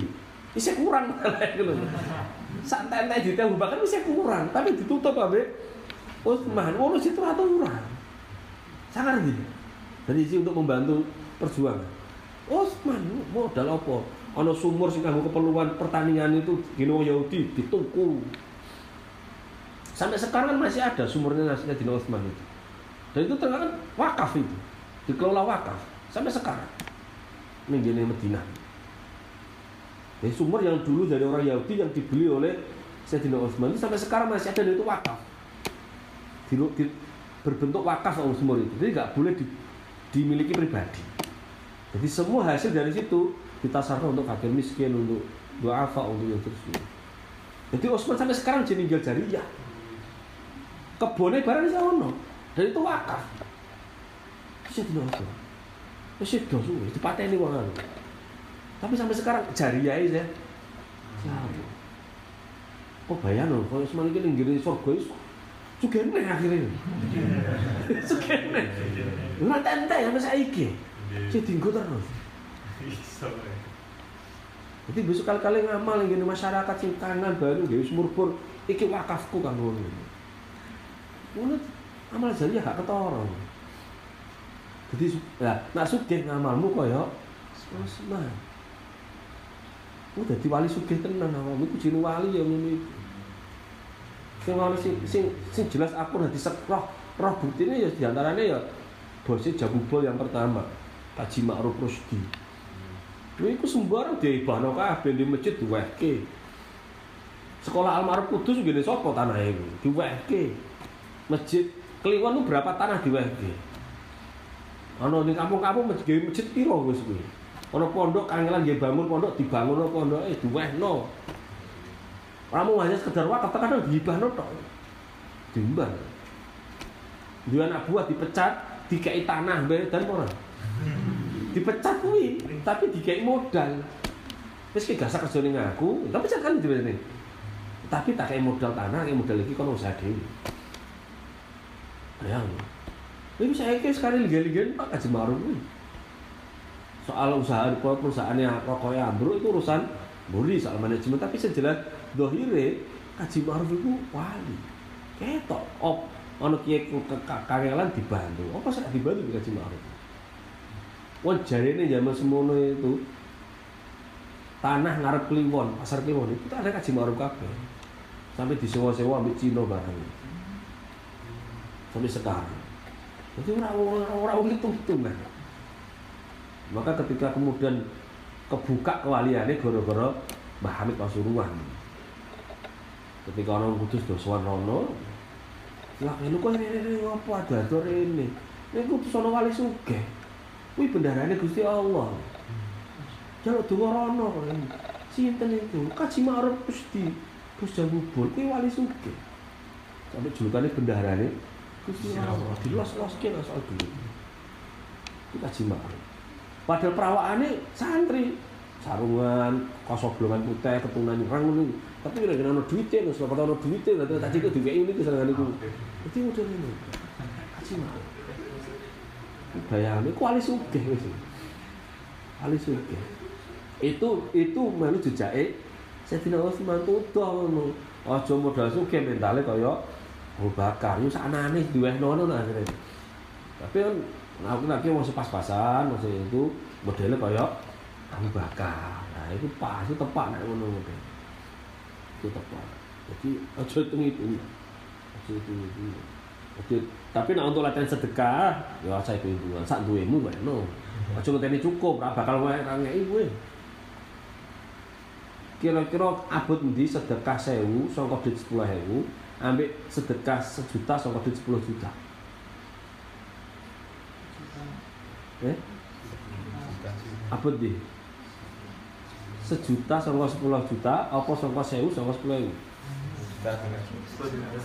bisa kurang. Gitu santai-santai di Abu Bakar bisa kurang tapi ditutup Abu Utsman urus itu aturan sangat gitu. Dari sisi untuk membantu perjuangan. Osman modal apa? Ono sumur sing kanggo keperluan pertanian itu gino Yahudi dituku. Sampai sekarang kan masih ada sumurnya nasinya di Osman itu. Dan itu tengah kan wakaf itu. Dikelola wakaf sampai sekarang ini gini Medina. Jadi sumur yang dulu dari orang Yahudi yang dibeli oleh Sayyidina Utsman itu sampai sekarang masih ada dan itu wakaf. Di, di, berbentuk wakaf om sumur itu. Jadi nggak boleh di, dimiliki pribadi. Jadi semua hasil dari situ ditasarkan untuk fakir miskin untuk apa untuk yang terus jadi Osman sampai sekarang jadi ninggal ya kebunnya barang di dan itu wakaf. Bisa tidak bisa itu itu paten ini uang tapi sampai sekarang jari ya Oh bayang loh, kalau Osman ini ninggalin surga itu Sugene akhirnya. Sugene. Lah tente sampe saiki. Sing dienggo terus. Jadi besok kali-kali ngamal ngene masyarakat sing kanan baru sumur bor iki wakafku ngono. Ngono amal jariah gak ketara. Jadi ya nak sugih ngamalmu kaya Usman. Udah dadi wali sugih tenan awakmu iku jeneng wali ya ngene sing sing sing sing jelas aku nanti roh roh ini ya di antaranya ya bosnya Jabubol yang pertama Haji Ma'ruf Rusdi Lha iku sembarang diibahno kabeh di masjid diwehke. Sekolah Almarhum Kudus ngene sapa tanah iku? Diwehke. Masjid Kliwon berapa tanah diwehke? Ana ning kampung-kampung masjid masjid piro wis kuwi? Ana pondok kangelan nggih bangun pondok dibangun pondoke diwehno. Kamu hanya sekedar wakaf, kadang gibah notok. Dimbang. Dua anak buah dipecat, dikai tanah dan orang. Dipecat kuwi, tapi dikai modal. Terus ki gak kerja ning aku, tapi pecat kan ini. Tapi tak kayak modal tanah, kayak modal lagi kono usaha dhewe. Bayang. Ini saya kayak sekali liga-liga Pak Haji Maruf Soal usaha perusahaannya rokoknya ambruk itu urusan Buri soal manajemen tapi sejelas dohire kaji ma'ruf itu wali ketok op ana kiye kangelan dibantu. Apa sih dibantu Kaji Ma'ruf? Wah jarene zaman semono itu tanah ngarep Kliwon, pasar Kliwon itu ada Kaji Ma'ruf kabeh. Sampai disewa-sewa ambil Cina barang. Sampai sekarang. Jadi orang-orang itu itu. Maka ketika kemudian kebuka kewaliannya gara-gara Mbah Hamid Pasuruan. Ketika orang kudus dosuan rono, lah ini kok ini ini apa ada atur ini? Ini kudus ono wali suge. Wih bendaranya Gusti Allah. Jaluk dua rono Sinten itu? Kaji Ma'ruf Gusti. Gus Jambubul kuwi wali suge. Sampai julukannya bendaranya Gusti Allah. Dilos-loske soal dulu. Itu Kaji Ma'ruf. Padahal perawaannya santri, sarungan, kosoblongan putih, ketunan nyerang ini. Tapi kira-kira ada duitnya, terus apa ada duitnya, nanti tadi itu duitnya ini kesenangan itu. Itu udah mah. Bayangin, itu wali sugih wis. Wali sugih. Itu itu melu jejake Sayyidina Utsman tutuh ngono. Aja modal sugih mentale kaya Abu Bakar, yo saknane duwehno ngono akhirnya. Tapi kan Nah, aku nanti mau pas-pasan, masih itu modelnya kayak Abu Bakar. Nah, itu pas, itu tepat nek ngono model. Itu tepat. Jadi aja itu itu. Aja itu itu. Jadi, tapi nak untuk latihan sedekah, ya saya itu itu. Sak duwemu bae no. Aja ngenteni cukup, ora bakal wae ra ngeki kowe. Kira-kira abot ndi sedekah 1000 sangka duit 10000, ambek sedekah sejuta sangka duit 10 juta. Eh? Apa di? Sejuta sama sepuluh juta, apa sama sewu sama sepuluh ribu?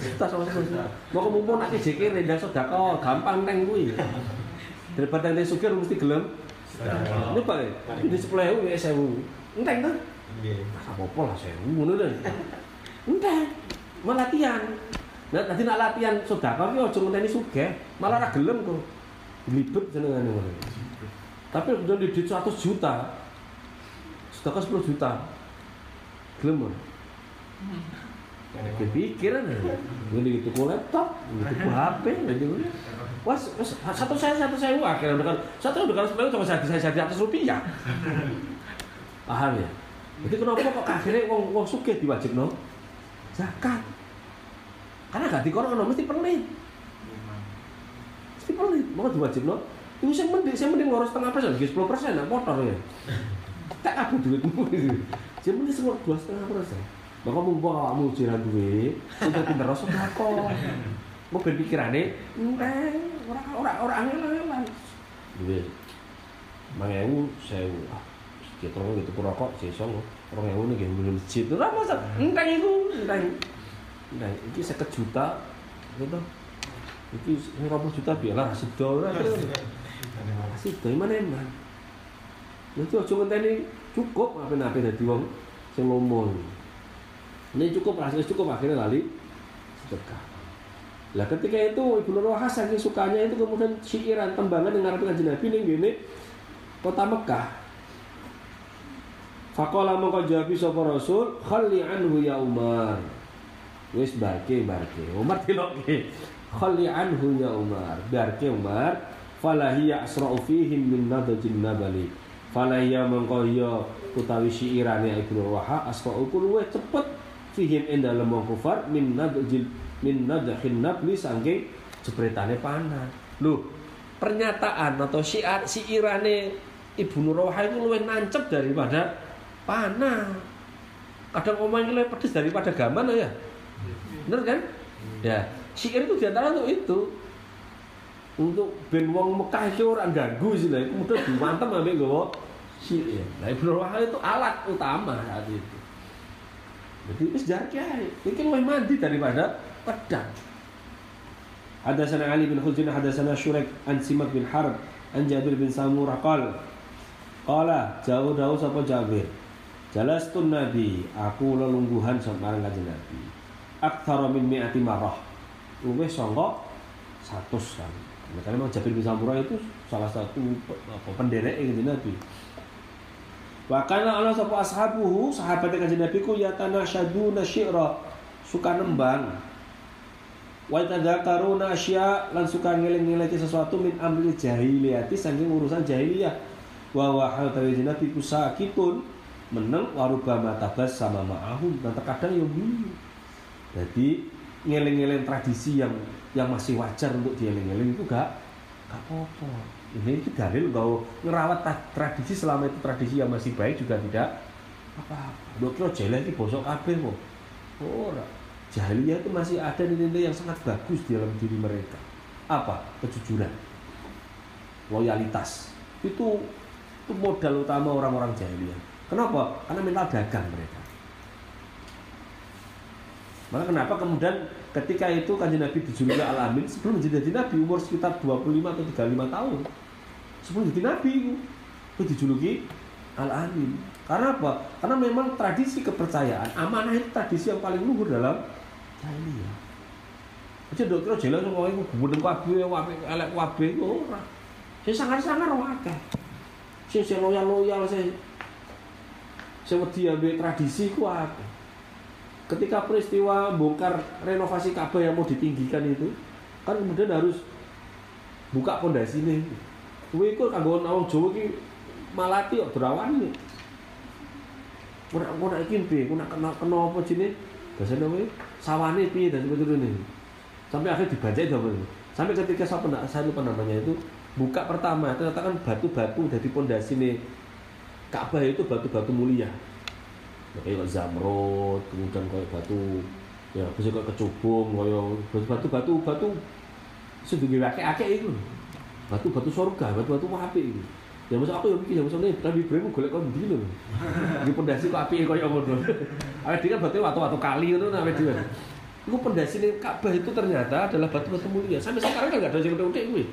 Juta sama sepuluh juta. Mau mumpung nanti jekir rendang sodako, gampang neng gue. Daripada nanti sukir mesti gelem. Ini pak, ini sepuluh ribu ya sewu. Enteng tuh? Apa-apa lah sewu, ngono deh. Enteng, mau latihan. Nah, nanti nak latihan sodako, ya cuma ini suge, malah ra gelem kok libet jenengan. Tapi udah di 100 juta. Sedekah 10 juta. Gelem ora? Kepikiran ya. Ini ku laptop, gitu ku HP, gitu. Wah, satu saya satu saya akhirnya udah kan satu udah kan sepuluh cuma saya saya jadi atas rupiah. Paham ya? Jadi kenapa kok akhirnya wong wong sugih diwajib no? Zakat. Karena gak dikono mesti pelit. Mesti pelit, mau diwajib no? Itu saya mending, saya mending ngurus setengah persen, sepuluh persen, nah motor ya. Tak apa duitmu itu. Saya mending semua dua setengah persen. Maka mumpung awakmu jiran duit, udah pinter rasa kok. Mau berpikirannya, enggak, orang orang orang angel-angelan. Duit, mangewu, sewu, ah, kita orang gitu rokok, sesong, orang yang ini gini masjid, itu lah masa, entah itu, entah, entah, ini seket juta, gitu, ini ini juta biarlah sedo, lah, Sido mana emang. Itu aja ngenteni cukup apa-apa dadi wong sing lomo. Ini cukup rasanya cukup akhirnya lali sedekah. Lah ketika itu Ibu Nur Hasan sukanya itu kemudian syiiran tembangan dengan Nabi Kanjeng Nabi ning gini kota Mekah. Faqala mongko jawabi sapa Rasul, "Khalli anhu ya Umar." Wis bake bake. Umar dilokke. Khalli anhu ya Umar. Barke Umar, falahiya asra'u fihim min nadajin nabali falahiya mengkoyo utawi syiirane Ibnu Rawaha asra'u luwih cepet fihim ing dalem wong kufar min nadajil min nadahin nabli saking jebretane panah lho pernyataan atau syiar syiirane Ibnu Rawaha itu luwih nancep daripada panah kadang omong lebih pedes daripada gaman ya bener kan? Ya syair itu di antara untuk itu. Untuk ben wong Mekah itu orang ganggu sih lah. Kemudian dimantem ambek gowo si ya nah Ibnu itu alat utama saat itu. Jadi itu sejarah kiai. Mungkin lebih mandi daripada pedang. Ada sana Ali bin ada sana Syurek an Simak bin Harb an Jabir bin Samurah qal. Qala jauh jauh sapa Jabir. Jalastun Nabi aku lelungguhan sama kanjeng Nabi aktsara min mi'ati marah luwih sangka 100 kali karena memang Jabir bin Samurah itu salah satu penderek kanjeng Nabi. Wakana Allah sapa ashabuhu sahabat kanjeng Nabi ku yatana syaduna syi'ra suka nembang. Wa tadzakaruna asya lan suka ngeling-ngeling sesuatu min amri jahiliyati saking urusan jahiliyah. Wa wa hal nabi kusakitun meneng warubama tabas sama ma'ahum dan terkadang yang guyu. Jadi ngeling-ngeling tradisi yang yang masih wajar untuk dieling-eling itu gak gak apa-apa. Ini itu dalil bahwa ngerawat tradisi selama itu tradisi yang masih baik juga tidak apa-apa. Dokter jelek ini bosok kabeh kok. Ora. Jahiliyah itu masih ada nilai yang sangat bagus di dalam diri mereka. Apa? Kejujuran. Loyalitas. Itu itu modal utama orang-orang jahiliyah. Kenapa? Karena mental dagang mereka. Maka kenapa kemudian ketika itu kanjeng Nabi dijuluki Al-Amin sebelum menjadi Nabi umur sekitar 25 atau 35 tahun. Sebelum jadi Nabi itu dijuluki Al-Amin. Karena apa? Karena memang tradisi kepercayaan, amanah itu tradisi yang paling luhur dalam jahiliyah. Aja dok kira jelas kok iku gubernur kabeh apik elek kabeh ora. Sing sangar-sangar ora akeh. Sing sing loyal-loyal sing sing wedi ambek tradisi ku akeh. Ketika peristiwa bongkar renovasi Ka'bah yang mau ditinggikan itu, kan kemudian harus buka pondasi nih. Kuwi iku kanggo wong Jawa malati kok derawan iki. Ora ora iki piye? Nak kena kena apa jenenge? Bahasa namanya sawane piye dan ini sampai akhirnya dibaca itu sampai ketika saya pernah saya lupa namanya itu buka pertama ternyata kan batu-batu dari pondasi nih Ka'bah itu batu-batu mulia kayak zamrud kemudian kayak batu ya bisa kayak kecubung kayak batu-batu batu sudah akeh itu batu-batu surga batu-batu api itu ya masa aku yang mikir ya masa ini Nabi Ibrahim golek kon ndi lho di pondasi kok api koyo ngono dhewe kan berarti watu-watu kali ngono dhewe Iku pondasi Ka'bah itu ternyata adalah batu-batu mulia. Sampai sekarang kan enggak ada yang utek kuwi.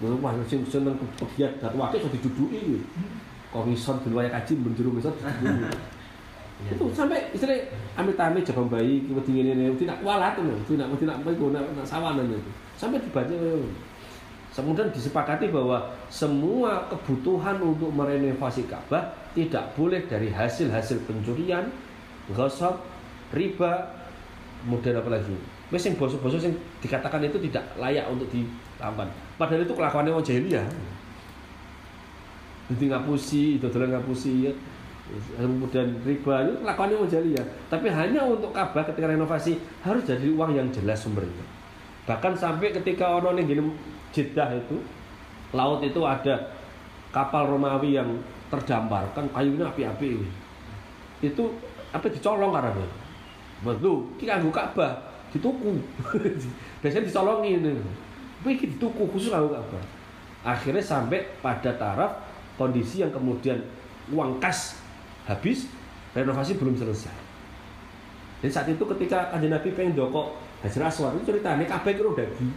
Wah, sing seneng kegiat batu akeh iso diduduki kuwi. Komison di luar kaji menjuru misal iya. itu sampai istilah ambil tami jabang bayi wedi ngene tidak kualat ngono tidak tidak apa iku nak sawanan itu sampai dibaca Kemudian disepakati bahwa semua kebutuhan untuk merenovasi Ka'bah tidak boleh dari hasil-hasil pencurian, gosok, riba, model apa lagi. Wes sing bosok-bosok sing dikatakan itu tidak layak untuk dilakukan. Padahal itu kelakuannya wong jahiliyah. Jadi ngapusi, itu ngapusi ya. Kemudian riba itu kelakuannya wong jahiliyah. Tapi hanya untuk Ka'bah ketika renovasi harus jadi uang yang jelas sumbernya. Bahkan sampai ketika orang yang gini Jeddah itu laut itu ada kapal Romawi yang terdampar kan kayunya api-api ini. Itu apa dicolong karena betul kita nganggo Ka'bah dituku. Biasanya dicolongi ini. Tapi dituku khusus nganggo Ka'bah. Akhirnya sampai pada taraf kondisi yang kemudian uang kas habis renovasi belum selesai dan saat itu ketika kanjeng Nabi pengen doko Hajar Aswad itu ceritanya kabeh itu daging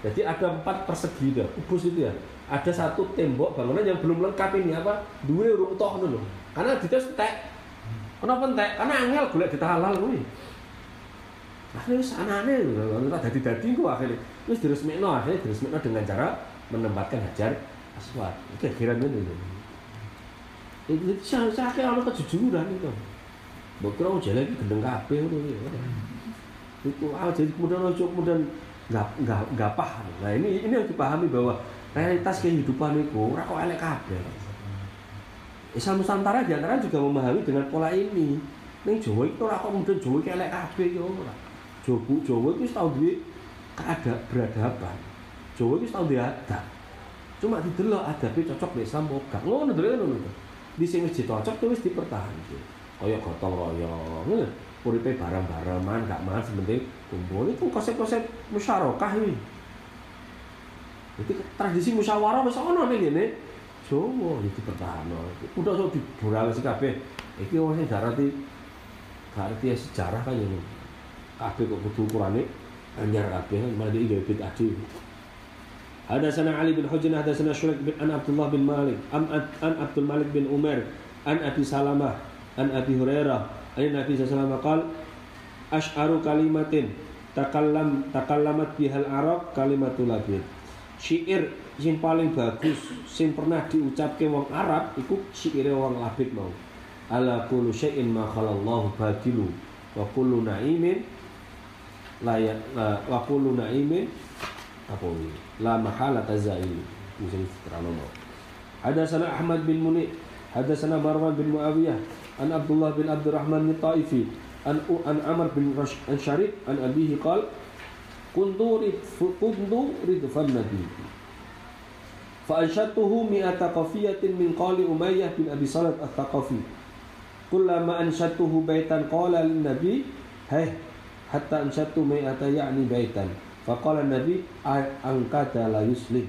jadi ada empat persegi itu, kubus itu ya. Ada satu tembok bangunan yang belum lengkap ini apa? Dua urung toh dulu. Karena dites tek. Kenapa entek? Karena angel golek ditahalal kuwi. Akhirnya wis anane ora dadi-dadi kok akhirnya. Wis diresmikno akhirnya diresmikno dengan cara menempatkan hajar aswad. Itu kira ini. Itu sakit ana kejujuran itu. Kira jalan iki gendeng kabeh ngono Itu ah jadi kemudian ojo kemudian nggak nggak nggak paham. Nah ini ini yang dipahami bahwa realitas kehidupan itu ora kok elek Islam Nusantara di antara juga memahami dengan pola ini. Ning Jawa itu ora kok kemudian Jawa iki elek kabeh ya ora. Jawa Jawa itu tau duwe keada beradaban. Jawa itu tau duwe adab. Cuma didelok adabe cocok mek Islam gak ngono ngono di sing wis cocok tuh wis dipertahankan. Kaya gotong royong uripe barang-barang man gak man sebenting kumpul. Itu konsep-konsep musyarakah ini. Jadi tradisi musyawarah wis ana ning ngene. Jawa iki pertahanan udah so dibural sih kabeh. Iki wong sing darati gak arti sejarah kan ini kabeh kok kudu ukurane anyar kabeh. Malah iki gawe حدثنا علي بن حجر حدثنا شريك بن عن عبد الله بن مالك عن عن عبد الملك بن عمر عن ابي سلمه عن ابي هريره Ayat Nabi SAW qal Ash'aru kalimatin takallam takallamat bihal Arab kalimatul labid. Syair yang paling bagus sing pernah diucapke wong Arab iku syaire wong labid mau. Ala kullu syai'in ma khalallahu batilu wa kullu na'imin la ya wa kullu na'imin ini la mahala tazail mau Hadatsana Ahmad bin Muni Hadatsana Marwan bin Muawiyah an Abdullah bin Abdurrahman bin Taifi an an Amr bin an Syarif an abihi qal kuntu rid nabi. Fa anshatuhu mi'ata qafiyatin min qali Umayyah bin Abi Salat al-Thaqafi kullama anshatuhu baitan qala nabi hey hatta faqala nabi angkata la yuslim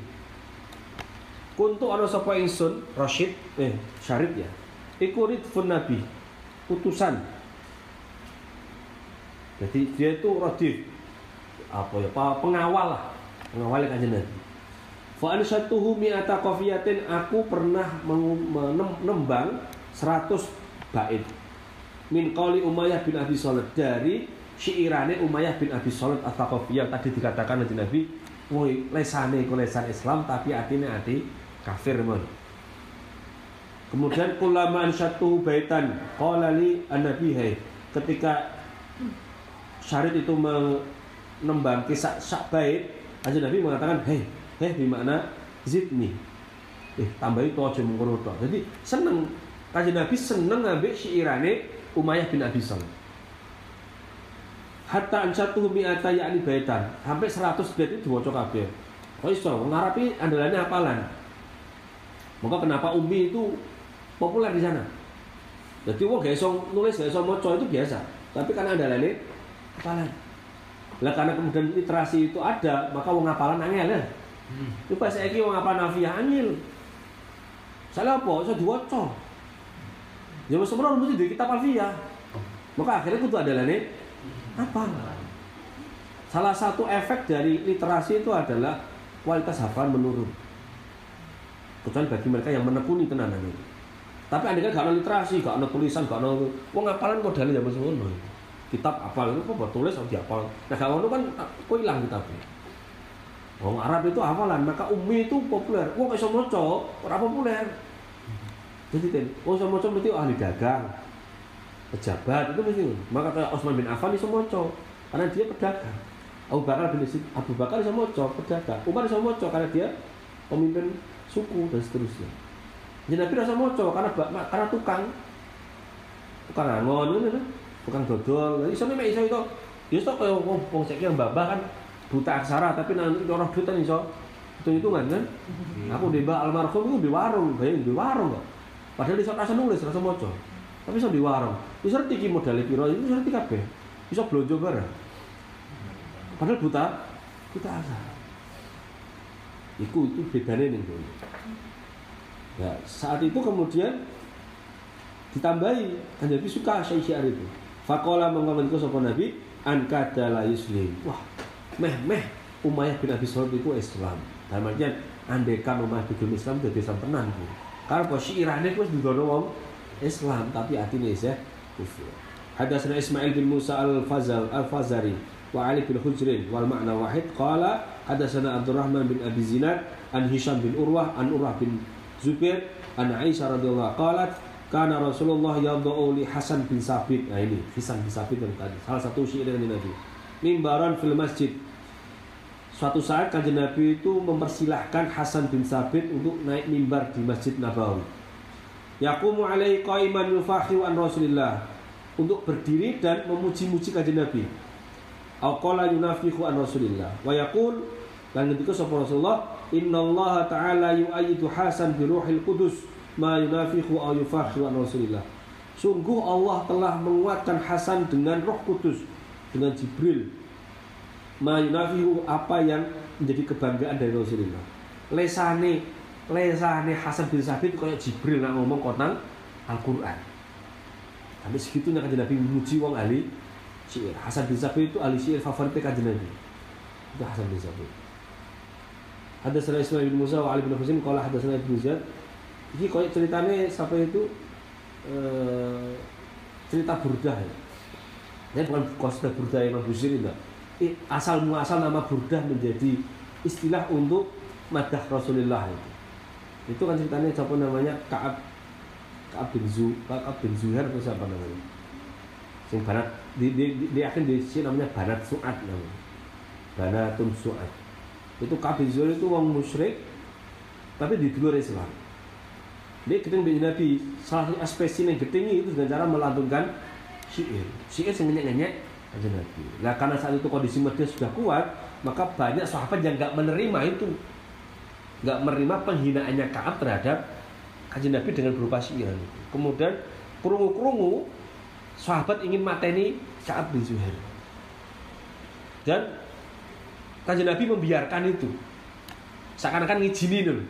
Kuntu ana sapa ingsun Rashid eh Syarif ya. Iku ridfun Nabi, utusan. Jadi dia itu radif apa ya pengawal lah pengawal kanjeng Nabi. Fa ansatuhu mi'ata qafiyatin aku pernah menembang 100 bait min qali Umayyah bin Abi Shalih dari syairane Umayyah bin Abi Shalih At-Thaqafi yang tadi dikatakan Nabi Nabi, woi lesane iku lesan Islam tapi atine ati kafir mon. Kemudian kulama satu baitan qala li an-nabi ketika syarit itu menembang kisah sak bait aja Nabi mengatakan hei hei di mana zidni. Eh tambah itu aja jadi seneng. Kajian Nabi seneng ngambil syairane Umayyah bin Abi Salam hatta ansatu mi'ata yakni baitan sampai 100 bait itu diwaca kabeh kok iso ngarapi andalannya apalan maka kenapa Umi itu populer di sana? Jadi wong gak iso nulis, gak iso maca itu biasa. Tapi karena ada lain hafalan. Lah karena kemudian literasi itu ada, maka wong hafalan angel ya. Hmm. Itu pas saiki wong hafalan nafiah angel. Salah apa? Iso diwaca. Ya wis mesti di kitab alfiah. Maka akhirnya itu ada lain apa? Salah satu efek dari literasi itu adalah kualitas hafalan menurun. Kecuali bagi mereka yang menekuni tenanan itu. Tapi anda kan gak ada literasi gak ada tulisan gak ada wong ngapalan kok dalil zaman ngono. Kitab apal itu kok tulis atau diapal nah kalau kan kok hilang kitabnya Wong Arab itu hafalan, maka umi itu populer. Wong iso maca, ora populer. Jadi wong iso maca berarti ahli dagang, pejabat itu mesti. Maka kayak Osman bin Affan iso maca, karena dia pedagang. Abu Bakar bin Abu Bakar iso maca, pedagang. Umar iso maca karena dia pemimpin suku dan seterusnya. Jadi Nabi rasa moco karena karena tukang tukang angon gitu kan, tukang dodol. Iso nih iso itu. Ya iso kaya wong wong yang babah kan buta aksara tapi nanti orang buta iso hitung hitungan kan. Iya. Aku di almarhum itu di warung, bayang di warung kok. Padahal iso rasa nulis, rasa moco. Tapi iso di warung. Iso ngerti ki modal piro, itu ngerti kabeh. Iso blonjo bareng. Padahal buta, buta aksara. Iku itu bedanya nih dulu. Ya, saat itu kemudian ditambahi kan Nabi suka syair itu. Fakola mengomentku sopan Nabi ankada la yuslim. Wah, meh meh Umayyah bin Abi Sulaim itu Islam. Dalam artian andekan Umayyah bin Islam jadi Islam tenan bu. Karena pas syairane itu digono wong Islam tapi hati nih ya kufur. Hadatsana Ismail bin Musa al-Fazal al-Fazari wa Ali bin Hujrin wal makna wahid qala Hadatsana Abdurrahman bin Abi Zinad an Hisham bin Urwah an Urwah bin Zubair an Aisyah radhiyallahu qalat kana Rasulullah yadau li Hasan bin Sabit. Nah ini Hasan bin Sabit yang tadi salah satu syair dari Nabi. Mimbaran fil masjid. Suatu saat kanjeng Nabi itu mempersilahkan Hasan bin Sabit untuk naik mimbar di Masjid Nabawi. Yaqumu alaihi qaiman yufahiru an Rasulillah untuk berdiri dan memuji-muji kanjeng Nabi. Aqala yunafihu an Rasulillah wa yaqul lan ketika sapa Rasulullah innallaha ta'ala yu'ayyidu Hasan bi ruhil qudus ma yunafihu aw yufakhiru an Rasulillah. Sungguh Allah telah menguatkan Hasan dengan Roh Kudus dengan Jibril. Ma yunafihu apa yang menjadi kebanggaan dari Rasulullah. Lesane lesane Hasan bin Sabit kayak Jibril nak ngomong konang Al-Qur'an. Tapi segitunya kan Nabi memuji wong ahli syair. Hasan bin Sabit itu ahli syair favorit kajian Nabi. Itu Hasan bin Sabit. sana Ismail bin Musa wa Ali bin Husain kalau sana Ibnu Ziyad. Ini kau ceritanya siapa itu eh, cerita burdah ya. Ini bukan kosta burdah Imam Busiri enggak. Asal muasal nama burdah menjadi istilah untuk madah Rasulullah itu. Itu kan ceritanya siapa namanya Kaab Kaab bin Zu Kaab bin Zuhair atau siapa namanya? Sing banat di di, di, di akhir di sini namanya banat suat namanya. Banatun suat itu kabeh zuhur itu wong musyrik tapi di luar Islam. Dia keting di Nabi. Salah satu ekspresi yang ketinggi itu dengan cara melantunkan syair. Syair yang ngenyek-ngenyek aja Nabi. Nah karena saat itu kondisi Medina sudah kuat maka banyak sahabat yang nggak menerima itu. Nggak menerima penghinaannya Kaab terhadap kajian Nabi dengan berupa syair kemudian kerungu-kerungu sahabat ingin mateni Kaab bin Zuhair dan kajian Nabi membiarkan itu seakan-akan ngijinin dulu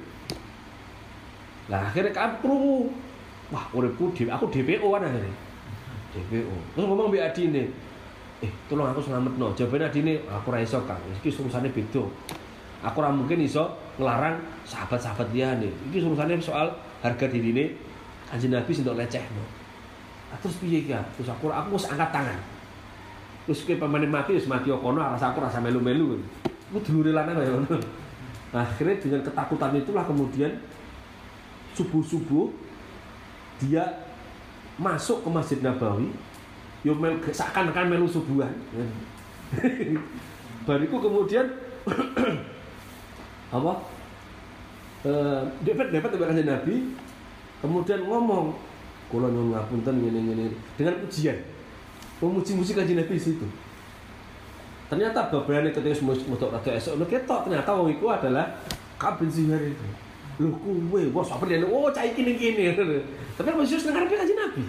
Nah akhirnya kan krungu. Wah, uripku aku DPO kan akhirnya. DPO. Terus ngomong mbek adine. Eh, tolong aku selametno. Jawabane adine, aku ora iso, Kang. Iki urusane beda. Aku ora mungkin iso ngelarang sahabat-sahabat liyane. Iki urusannya soal harga dirine Kanjeng Nabi sing lecehno. Nah, terus piye iki? Terus aku aku wis angkat tangan. Terus ke pemane mati wis mati kono rasa aku rasa melu-melu. Aku dulure lanang ya. Nah, akhirnya dengan ketakutan itulah kemudian subuh-subuh dia masuk ke Masjid Nabawi yo mel seakan-akan melu subuhan bariku kemudian apa eh dapat dapat dari Nabi kemudian ngomong kula nyuwun ngapunten ngene-ngene. Dengan pujian. Memuji-muji kanjeng Nabi di situ. Ternyata babrane ketika metu rada esok lho ketok ternyata wong iku adalah Kabin Zuhair itu. Lu kue bos apa dia oh cai kini kini tapi kan Yesus dengar kaji Nabi?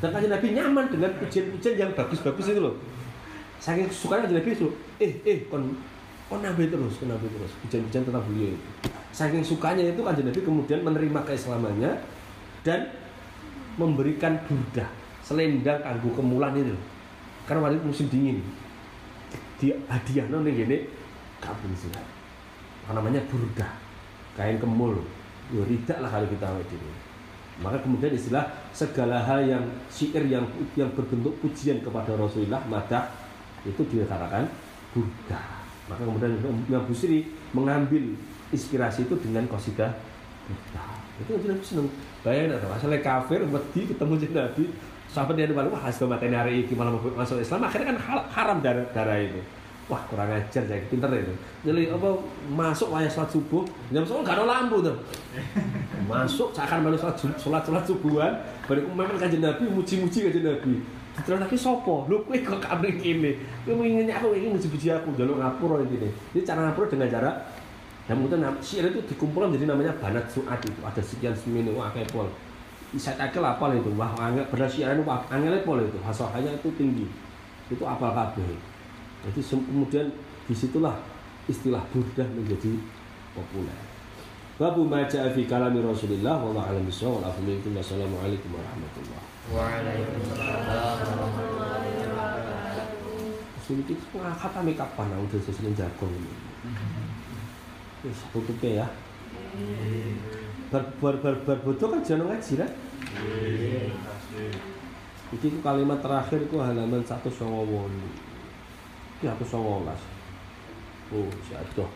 Dan kaji Nabi nyaman dengan pujian-pujian yang bagus-bagus itu loh saking sukanya kaji Nabi itu eh eh kon kon nabi terus kon nabi terus. Pujian-pujian tentang beliau itu. Saking sukanya itu kaji Nabi kemudian menerima keislamannya dan memberikan burdah selendang kanggo kemulan itu karena waktu itu musim dingin. Dia hadiah nih gini kabin sih namanya? Burdah. Kain kemul. Yo ridak lah kalau kita awet ini. Maka kemudian istilah segala hal yang syair yang yang berbentuk pujian kepada Rasulullah madah itu dikatakan Buddha maka kemudian Imam Busiri mengambil inspirasi itu dengan kosidah Buddha itu Nabi seneng. Bayangin atau asalnya kafir wedi ketemu jadi Nabi sahabat dia balik wah hasil materi hari ini malah masuk Islam. Akhirnya kan haram darah, darah itu. Wah kurang ajar saya pinter itu. Jadi apa masuk wayah sholat subuh jam sepuluh gak ada lampu tuh. Masuk seakan baru sholat sholat sholat subuhan balik memang kajian nabi muji-muji kajian nabi Terus lagi sopo, lu kue kok kabring ini, lu menginginnya aku ingin muji-muji aku, jalur ngapura ini. Jadi cara ngapura dengan cara yang kemudian syair itu dikumpulkan jadi namanya banat suat itu. Ada sekian semini wah kayak pol. Saya takel apa itu? Wah angel berarti syair itu angel pol itu. Hasilnya itu tinggi. Itu apal kabeh. Jadi kemudian di situlah istilah burdah menjadi populer. Babu maja fi kalami Rasulullah wa ma'alam bisawab wa alaikum wassalamualaikum warahmatullahi Sedikit ngangkat kami kapan aku udah sesuai jagung. Wis tutupnya ya. Bar bar bar bar bodoh kan jangan ngaji kan? Iki kalimat terakhir ku halaman 198. Ki aku songolas. Oh, si adoh.